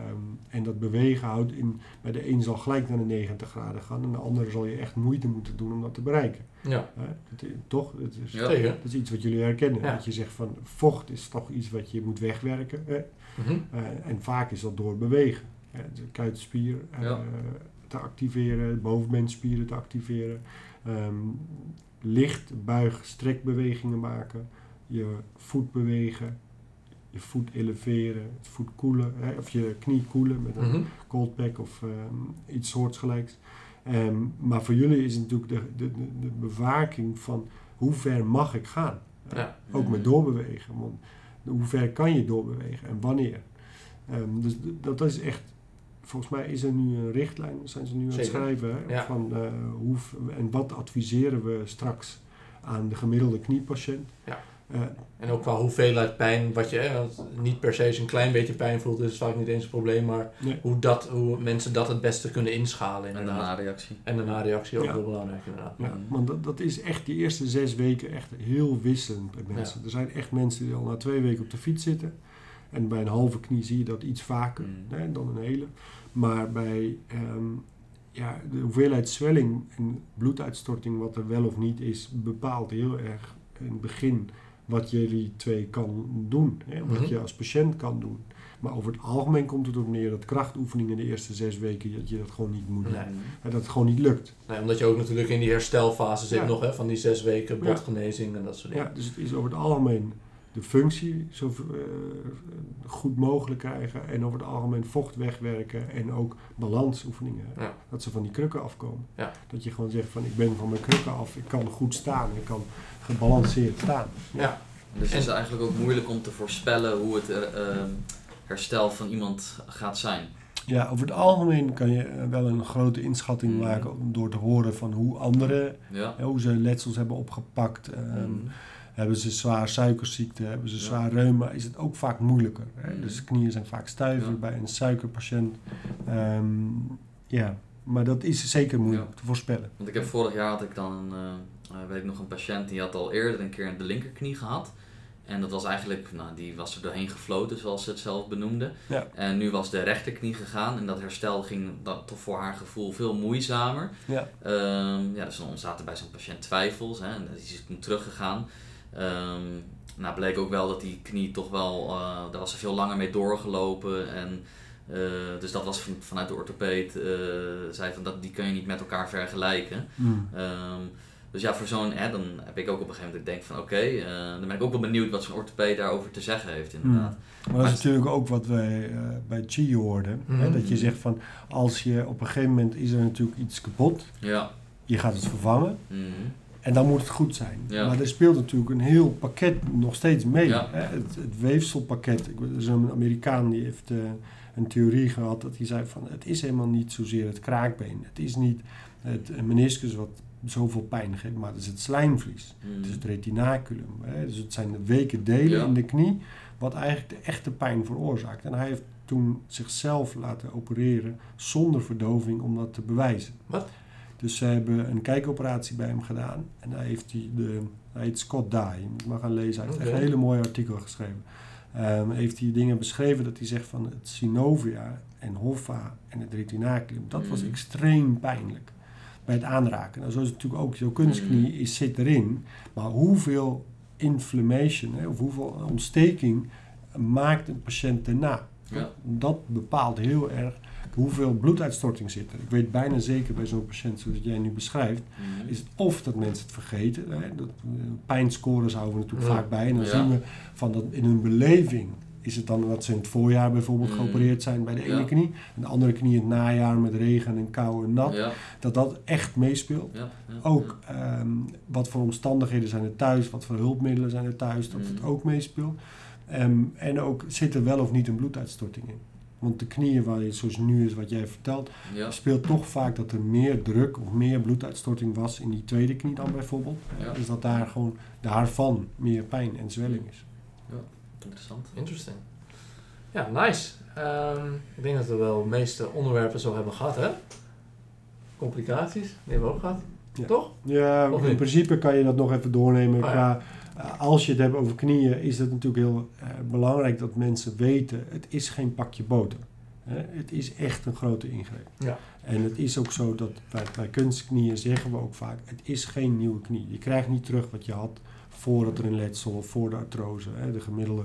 en dat bewegen houdt in, bij de een zal gelijk naar de 90 graden gaan en de andere zal je echt moeite moeten doen om dat te bereiken. Ja, Hè. Het, toch? Het is, Ja. dat is iets wat jullie herkennen. Ja. Dat je zegt van vocht is toch iets wat je moet wegwerken. Hè. Mhm. Eh, en vaak is dat door bewegen. De kuitspier eh, Ja. te activeren, bovenbeenspieren te activeren. ehm, licht buig, strekbewegingen maken. Je voet bewegen. Je voet eleveren, het voet koelen, hè, of je knie koelen met een Mhm. cold pack of ehm, iets soortgelijks. Ehm, maar voor jullie is het natuurlijk de, de, bewaking van hoe ver mag ik gaan. Ja. Ook met doorbewegen. Want hoe ver kan je doorbewegen en wanneer? Dus dat is echt, volgens mij is er nu een richtlijn, zijn ze nu aan het schrijven. Ja. van, eh, hoe, en wat adviseren we straks aan de gemiddelde kniepatiënt. Ja. Eh, En ook qua hoeveelheid pijn, wat je, niet per se een klein beetje pijn voelt, is vaak niet eens een probleem, maar nee. hoe, dat, hoe mensen dat het beste kunnen inschalen En de nareactie. En de nareactie ook Ja. heel belangrijk inderdaad. Ja, want dat, dat is echt die eerste zes weken echt heel wisselend bij mensen. Er zijn echt mensen die al na twee weken op de fiets zitten. En bij een halve knie zie je dat iets vaker Mm. hè, dan een hele. Maar bij ehm, ja, de hoeveelheid zwelling en bloeduitstorting, wat er wel of niet is, bepaalt heel erg in het begin wat jullie twee kan doen. Hè, wat Mhm. je als patiënt kan doen. Maar over het algemeen komt het erop neer dat krachtoefeningen de eerste zes weken, dat je dat gewoon niet moet doen. Nee. Dat het gewoon niet lukt. Nee, omdat je ook natuurlijk in die herstelfase zit Ja. nog, hè, van die zes weken Ja. botgenezing en dat soort dingen. Ja, dus het is over het algemeen de functie zo eh, goed mogelijk krijgen en over het algemeen vocht wegwerken en ook balansoefeningen. Ja. Dat ze van die krukken afkomen. Ja. Dat je gewoon zegt van ik ben van mijn krukken af, ik kan goed staan, ik kan gebalanceerd staan. Ja. Dus het is En- eigenlijk ook moeilijk om te voorspellen hoe het er, ehm, herstel van iemand gaat zijn. Ja, over het algemeen kan je eh, wel een grote inschatting Mhm. maken door te horen van hoe anderen, Ja. eh, hoe ze letsels hebben opgepakt. ehm, Mhm. Hebben ze zwaar suikerziekte, hebben ze zwaar reuma, is het ook vaak moeilijker. Hè? Mhm. Dus knieën zijn vaak stijver Ja. bij een suikerpatiënt. Ehm, ja, maar dat is zeker moeilijk Ja. te voorspellen. Want ik heb vorig jaar had ik dan een, eh, eh, weet ik nog een patiënt die had al eerder een keer de linkerknie gehad. En dat was eigenlijk, nou, die was er doorheen gefloten zoals ze het zelf benoemde. Ja. En nu was de rechterknie gegaan en dat herstel ging dat toch voor haar gevoel veel moeizamer. Ja. Ehm, ja, dus dan ontstaat er bij zo'n patiënt twijfels hè, en die is toen teruggegaan. Ehm nou bleek ook wel dat die knie toch wel, eh, daar was ze veel langer mee doorgelopen en eh, dus dat was van, vanuit de orthopeed, eh, zei van dat, die kun je niet met elkaar vergelijken. Mm. Ehm, dus ja, voor zo'n, hè, dan heb ik ook op een gegeven moment dat ik denk van oké, eh, dan ben ik ook wel benieuwd wat zo'n orthopeed daarover te zeggen heeft inderdaad. Maar dat is natuurlijk ook wat wij eh, bij Chi hoorden. Hè? Mhm. Dat je zegt van, als je op een gegeven moment is er natuurlijk iets kapot. Ja. Je gaat het vervangen. Mhm. En dan moet het goed zijn. Ja. Maar er speelt natuurlijk een heel pakket nog steeds mee. Ja. Hè? Het, het weefselpakket. Ik, er is een Amerikaan die heeft eh, een theorie gehad dat hij zei van het is helemaal niet zozeer het kraakbeen. Het is niet het meniscus wat zoveel pijn geeft, maar het is het slijmvlies. Mhm. Het is het retinaculum. Hè? Dus het zijn de weken delen Ja. in de knie wat eigenlijk de echte pijn veroorzaakt. En hij heeft toen zichzelf laten opereren zonder verdoving om dat te bewijzen. Wat? Dus ze hebben een kijkoperatie bij hem gedaan. En hij heeft die, de, hij heet Scott Dye. Je moet maar gaan lezen. Hij heeft echt een hele mooie artikel geschreven. Ehm, heeft hij dingen beschreven dat hij zegt van het synovia en hoffa en het retinaculum, dat was Mhm. extreem pijnlijk bij het aanraken. Nou, zo is het natuurlijk ook, zo'n kunstknie Mhm. is, zit erin, maar hoeveel inflammation, hè, of hoeveel ontsteking maakt een patiënt daarna? Ja. Dat bepaalt heel erg hoeveel bloeduitstorting zit er. Ik weet bijna zeker bij zo'n patiënt zoals jij nu beschrijft, Mhm. is het of dat mensen het vergeten. Hè, dat, eh, pijnscores houden we natuurlijk Ja. vaak bij. En dan Ja. zien we van dat in hun beleving is het dan dat ze in het voorjaar bijvoorbeeld Mm. geopereerd zijn bij de ene Ja. knie. En de andere knie in het najaar met regen en kou en nat. Ja, Dat dat echt meespeelt. ja, Ook ehm, wat voor omstandigheden zijn er thuis, wat voor hulpmiddelen zijn er thuis, dat het Mm. ook meespeelt. Ehm, en ook zit er wel of niet een bloeduitstorting in. Want de knieën, waar je, zoals nu is wat jij vertelt, ja, speelt toch vaak dat er meer druk of meer bloeduitstorting was in die tweede knie dan bijvoorbeeld. Ja. Dus dat daar gewoon daarvan meer pijn en zwelling is. interessant. Interesting. Ja, nice. Ehm, ik denk dat we wel de meeste onderwerpen zo hebben gehad, hè? Complicaties, die hebben we ook gehad. Ja. Toch? Ja, Of in niet? principe kan je dat nog even doornemen. Oh, qua, als je het hebt over knieën, is het natuurlijk heel eh, belangrijk dat mensen weten: het is geen pakje boter. Het is echt een grote ingreep. Ja. En het is ook zo dat bij, bij kunstknieën zeggen we ook vaak: het is geen nieuwe knie. Je krijgt niet terug wat je had voordat er een letsel of voor de artrose. De gemiddelde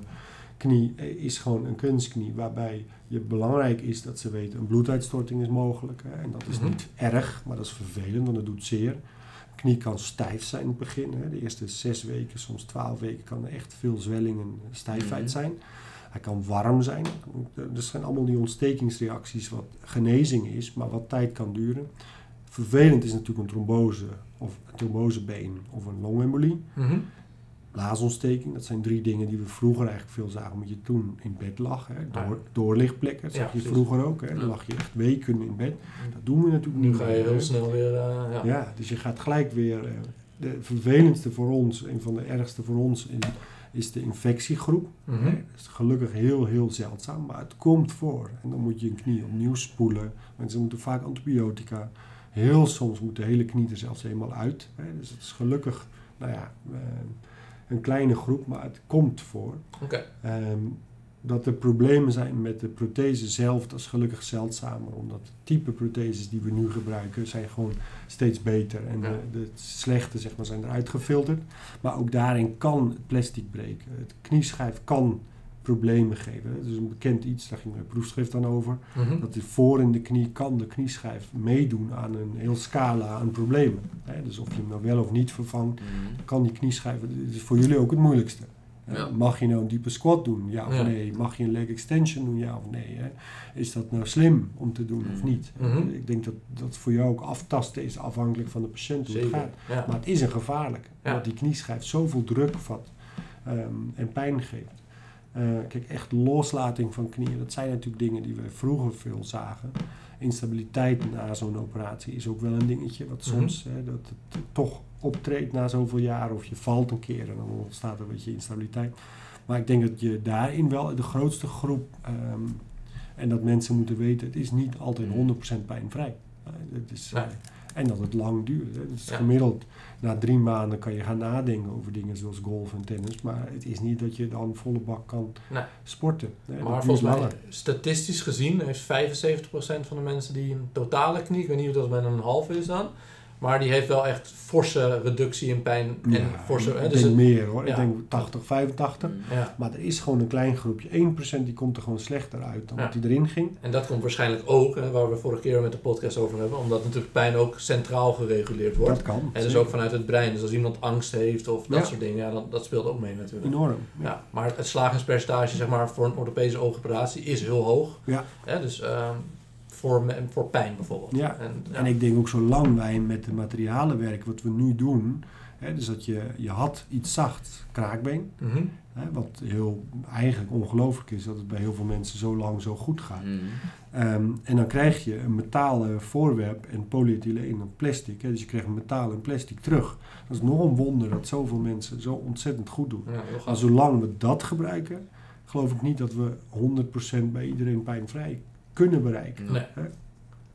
knie eh, is gewoon een kunstknie, waarbij je belangrijk is dat ze weten: een bloeduitstorting is mogelijk. En dat is Mhm. niet erg, maar dat is vervelend, want het doet zeer. Knie kan stijf zijn in het begin. Hè. De eerste zes weken, soms twaalf weken, kan er echt veel zwelling en stijfheid Mhm. zijn. Hij kan warm zijn. Dat zijn allemaal die ontstekingsreacties wat genezing is, maar wat tijd kan duren. Vervelend is natuurlijk een trombose of een trombosebeen of een longembolie. Mhm. Blaasontsteking, dat zijn drie dingen die we vroeger eigenlijk veel zagen. Omdat je toen in bed lag. Hè. Door, doorlichtplekken, dat Ja, zag je precies. vroeger ook. Hè. Dan lag je echt weken in bed. Dat doen we natuurlijk Nu niet ga je heel snel weer... eh, ja. Ja, dus je gaat gelijk weer eh, de vervelendste voor ons, een van de ergste voor ons, is, is de infectiegroep. Mhm. Nee, dat is gelukkig heel, heel zeldzaam, maar het komt voor. En dan moet je een knie opnieuw spoelen. Mensen moeten vaak antibiotica. Heel soms moet de hele knie er zelfs helemaal uit. Hè. Dus het is gelukkig, nou ja, eh, een kleine groep, maar het komt voor. Ehm, dat er problemen zijn met de prothese zelf, dat is gelukkig zeldzamer. Omdat de type protheses die we nu gebruiken, zijn gewoon steeds beter. En Ja. de, de slechte zeg maar, zijn eruit gefilterd. Maar ook daarin kan het plastic breken. Het knieschijf kan problemen geven. Dat is een bekend iets, daar ging mijn proefschrift dan over. Mhm. Dat is voor in de knie kan de knieschijf meedoen aan een heel scala aan problemen. Hè, dus of je hem nou wel of niet vervangt, Mhm. kan die knieschijf, dit is voor jullie ook het moeilijkste. Ja. Mag je nou een diepe squat doen, ja of Ja. nee? Mag je een leg extension doen, ja of nee? Hè? Is dat nou slim om te doen of Mhm. niet? Ik denk dat dat voor jou ook aftasten is afhankelijk van de patiënt hoe het gaat. Ja. Maar het is een gevaarlijk, Ja. omdat die knieschijf zoveel druk vat ehm, en pijn geeft. Eh, kijk, echt loslating van knieën, dat zijn natuurlijk dingen die we vroeger veel zagen. Instabiliteit na zo'n operatie is ook wel een dingetje, wat Mhm. soms hè, dat het toch optreedt na zoveel jaar, of je valt een keer en dan ontstaat er een beetje instabiliteit. Maar ik denk dat je daarin wel de grootste groep, ehm, en dat mensen moeten weten, het is niet altijd 100% pijnvrij. Eh, het is, Nee. En dat het lang duurt. Hè. Dus Ja. gemiddeld na drie maanden kan je gaan nadenken over dingen zoals golf en tennis. Maar het is niet dat je dan volle bak kan Nee. sporten. Hè. Maar volgens mij, langer. statistisch gezien, heeft 75% van de mensen die een totale knie, ik weet niet of dat met een halve is dan, maar die heeft wel echt forse reductie in pijn en Ja, forse... ik hè, denk dus het- meer hoor. ja. Ik denk 80, 85. Mhm. ja. Maar er is gewoon een klein groepje. 1% die komt er gewoon slechter uit dan Ja. wat die erin ging. En dat komt waarschijnlijk ook, hè, waar we vorige keer met de podcast over hebben, omdat natuurlijk pijn ook centraal gereguleerd wordt. Dat kan. En dus zeker. ook vanuit het brein. Dus als iemand angst heeft of dat Ja. soort dingen, ja, dan, dat speelt ook mee natuurlijk. Enorm. Ja, maar het slagingspercentage zeg maar, voor een orthopedische oogoperatie is heel hoog. Ja. Hè, dus ehm, voor, voor pijn bijvoorbeeld. Ja. En, ja. En ik denk ook zolang wij met de materialen werken, wat we nu doen. Hè, dus dat je, je had iets zacht, kraakbeen. Mhm. Hè, wat heel eigenlijk ongelooflijk is dat het bij heel veel mensen zo lang zo goed gaat. Mhm. Ehm, en dan krijg je een metalen voorwerp en polyethyleen en plastic. Hè, dus je krijgt metaal en plastic terug. Dat is nog een wonder dat zoveel mensen zo ontzettend goed doen. Ja, Maar zolang we dat gebruiken, geloof ik niet dat we 100% bij iedereen pijnvrij kunnen bereiken. Nee. Hè?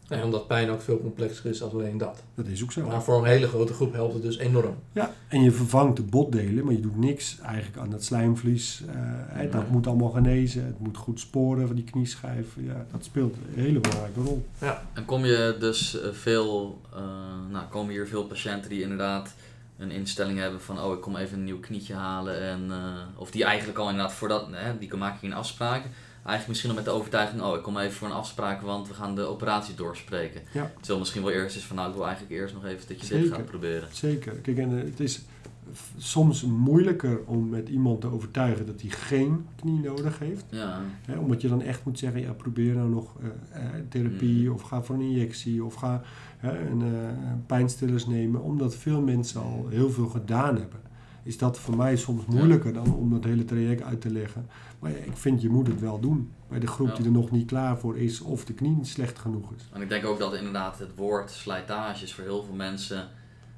Nee, omdat pijn ook veel complexer is dan alleen dat. Dat is ook zo. Maar voor een hele grote groep helpt het dus enorm. Ja, en je vervangt de botdelen, maar je doet niks eigenlijk aan het slijmvlies. eh, hè, dat moet allemaal genezen. Het moet goed sporen van die knieschijf. Ja, dat speelt een hele belangrijke rol. En kom je dus eh, veel, eh, nou, komen hier veel patiënten die inderdaad een instelling hebben van, oh, ik kom even een nieuw knietje halen. En, eh, of die eigenlijk al inderdaad voor dat, hè, die maak je een afspraak. Eigenlijk misschien al met de overtuiging, oh, ik kom even voor een afspraak, want we gaan de operatie doorspreken. Ja. Terwijl misschien wel eerst is van, nou, ik wil eigenlijk eerst nog even dat je dit Zeker. gaat proberen. Zeker. Kijk, en eh, het is soms moeilijker om met iemand te overtuigen dat hij geen knie nodig heeft. Ja, Hè, omdat je dan echt moet zeggen, ja, probeer nou nog eh, eh, therapie Mm. of ga voor een injectie of ga hè, een, pijnstillers nemen. Omdat veel mensen al heel veel gedaan hebben. Is dat voor mij soms moeilijker dan om dat hele traject uit te leggen. Maar ja, ik vind je moet het wel doen. Bij de groep Ja. die er nog niet klaar voor is of de knie niet slecht genoeg is. en ik denk ook dat inderdaad het woord slijtage is voor heel veel mensen,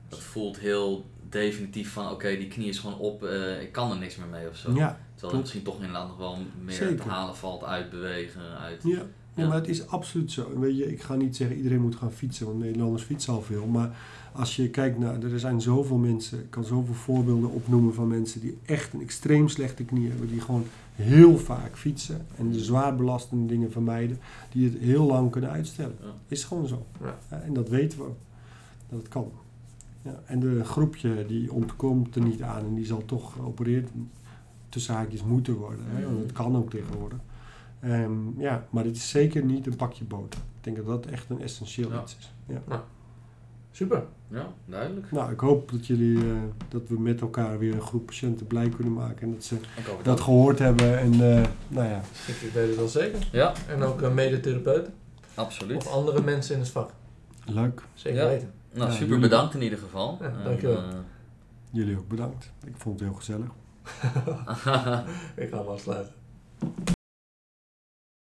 dat voelt heel definitief van, oké, die knie is gewoon op, eh, ik kan er niks meer mee of zo. Ja, Terwijl er klopt. misschien toch inderdaad nog wel meer Zeker. te halen valt uit bewegen, uit... Ja, ja, Ja. maar het is absoluut zo. Weet je, ik ga niet zeggen iedereen moet gaan fietsen, want Nederlanders fietsen al veel. Maar als je kijkt naar, er zijn zoveel mensen, ik kan zoveel voorbeelden opnoemen van mensen die echt een extreem slechte knie hebben, die gewoon heel vaak fietsen en de zwaar belastende dingen vermijden, die het heel lang kunnen uitstellen. Ja. Is gewoon zo. Ja. En dat weten we, dat het kan. Ja, en de groepje die ontkomt er niet aan en die zal toch geopereerd tussen haakjes moeten worden. Hè? Want het kan ook tegenwoordig. Ehm, ja, maar het is zeker niet een pakje boter. Ik denk dat dat echt een essentieel iets is. Ja. Super. Ja, duidelijk. Nou, ik hoop dat jullie, eh, dat we met elkaar weer een groep patiënten blij kunnen maken. En dat ze dat ook. gehoord hebben. En eh, nou ja, Ik, weet het wel zeker. Ja, En ook uh, medetherapeuten absoluut. of andere mensen in het vak. leuk. Zeker Ja. weten. Nou, Ja, super jullie- bedankt in ieder geval. Ja, dankjewel. eh, Jullie ook bedankt. Ik vond het heel gezellig. ik ga hem afsluiten.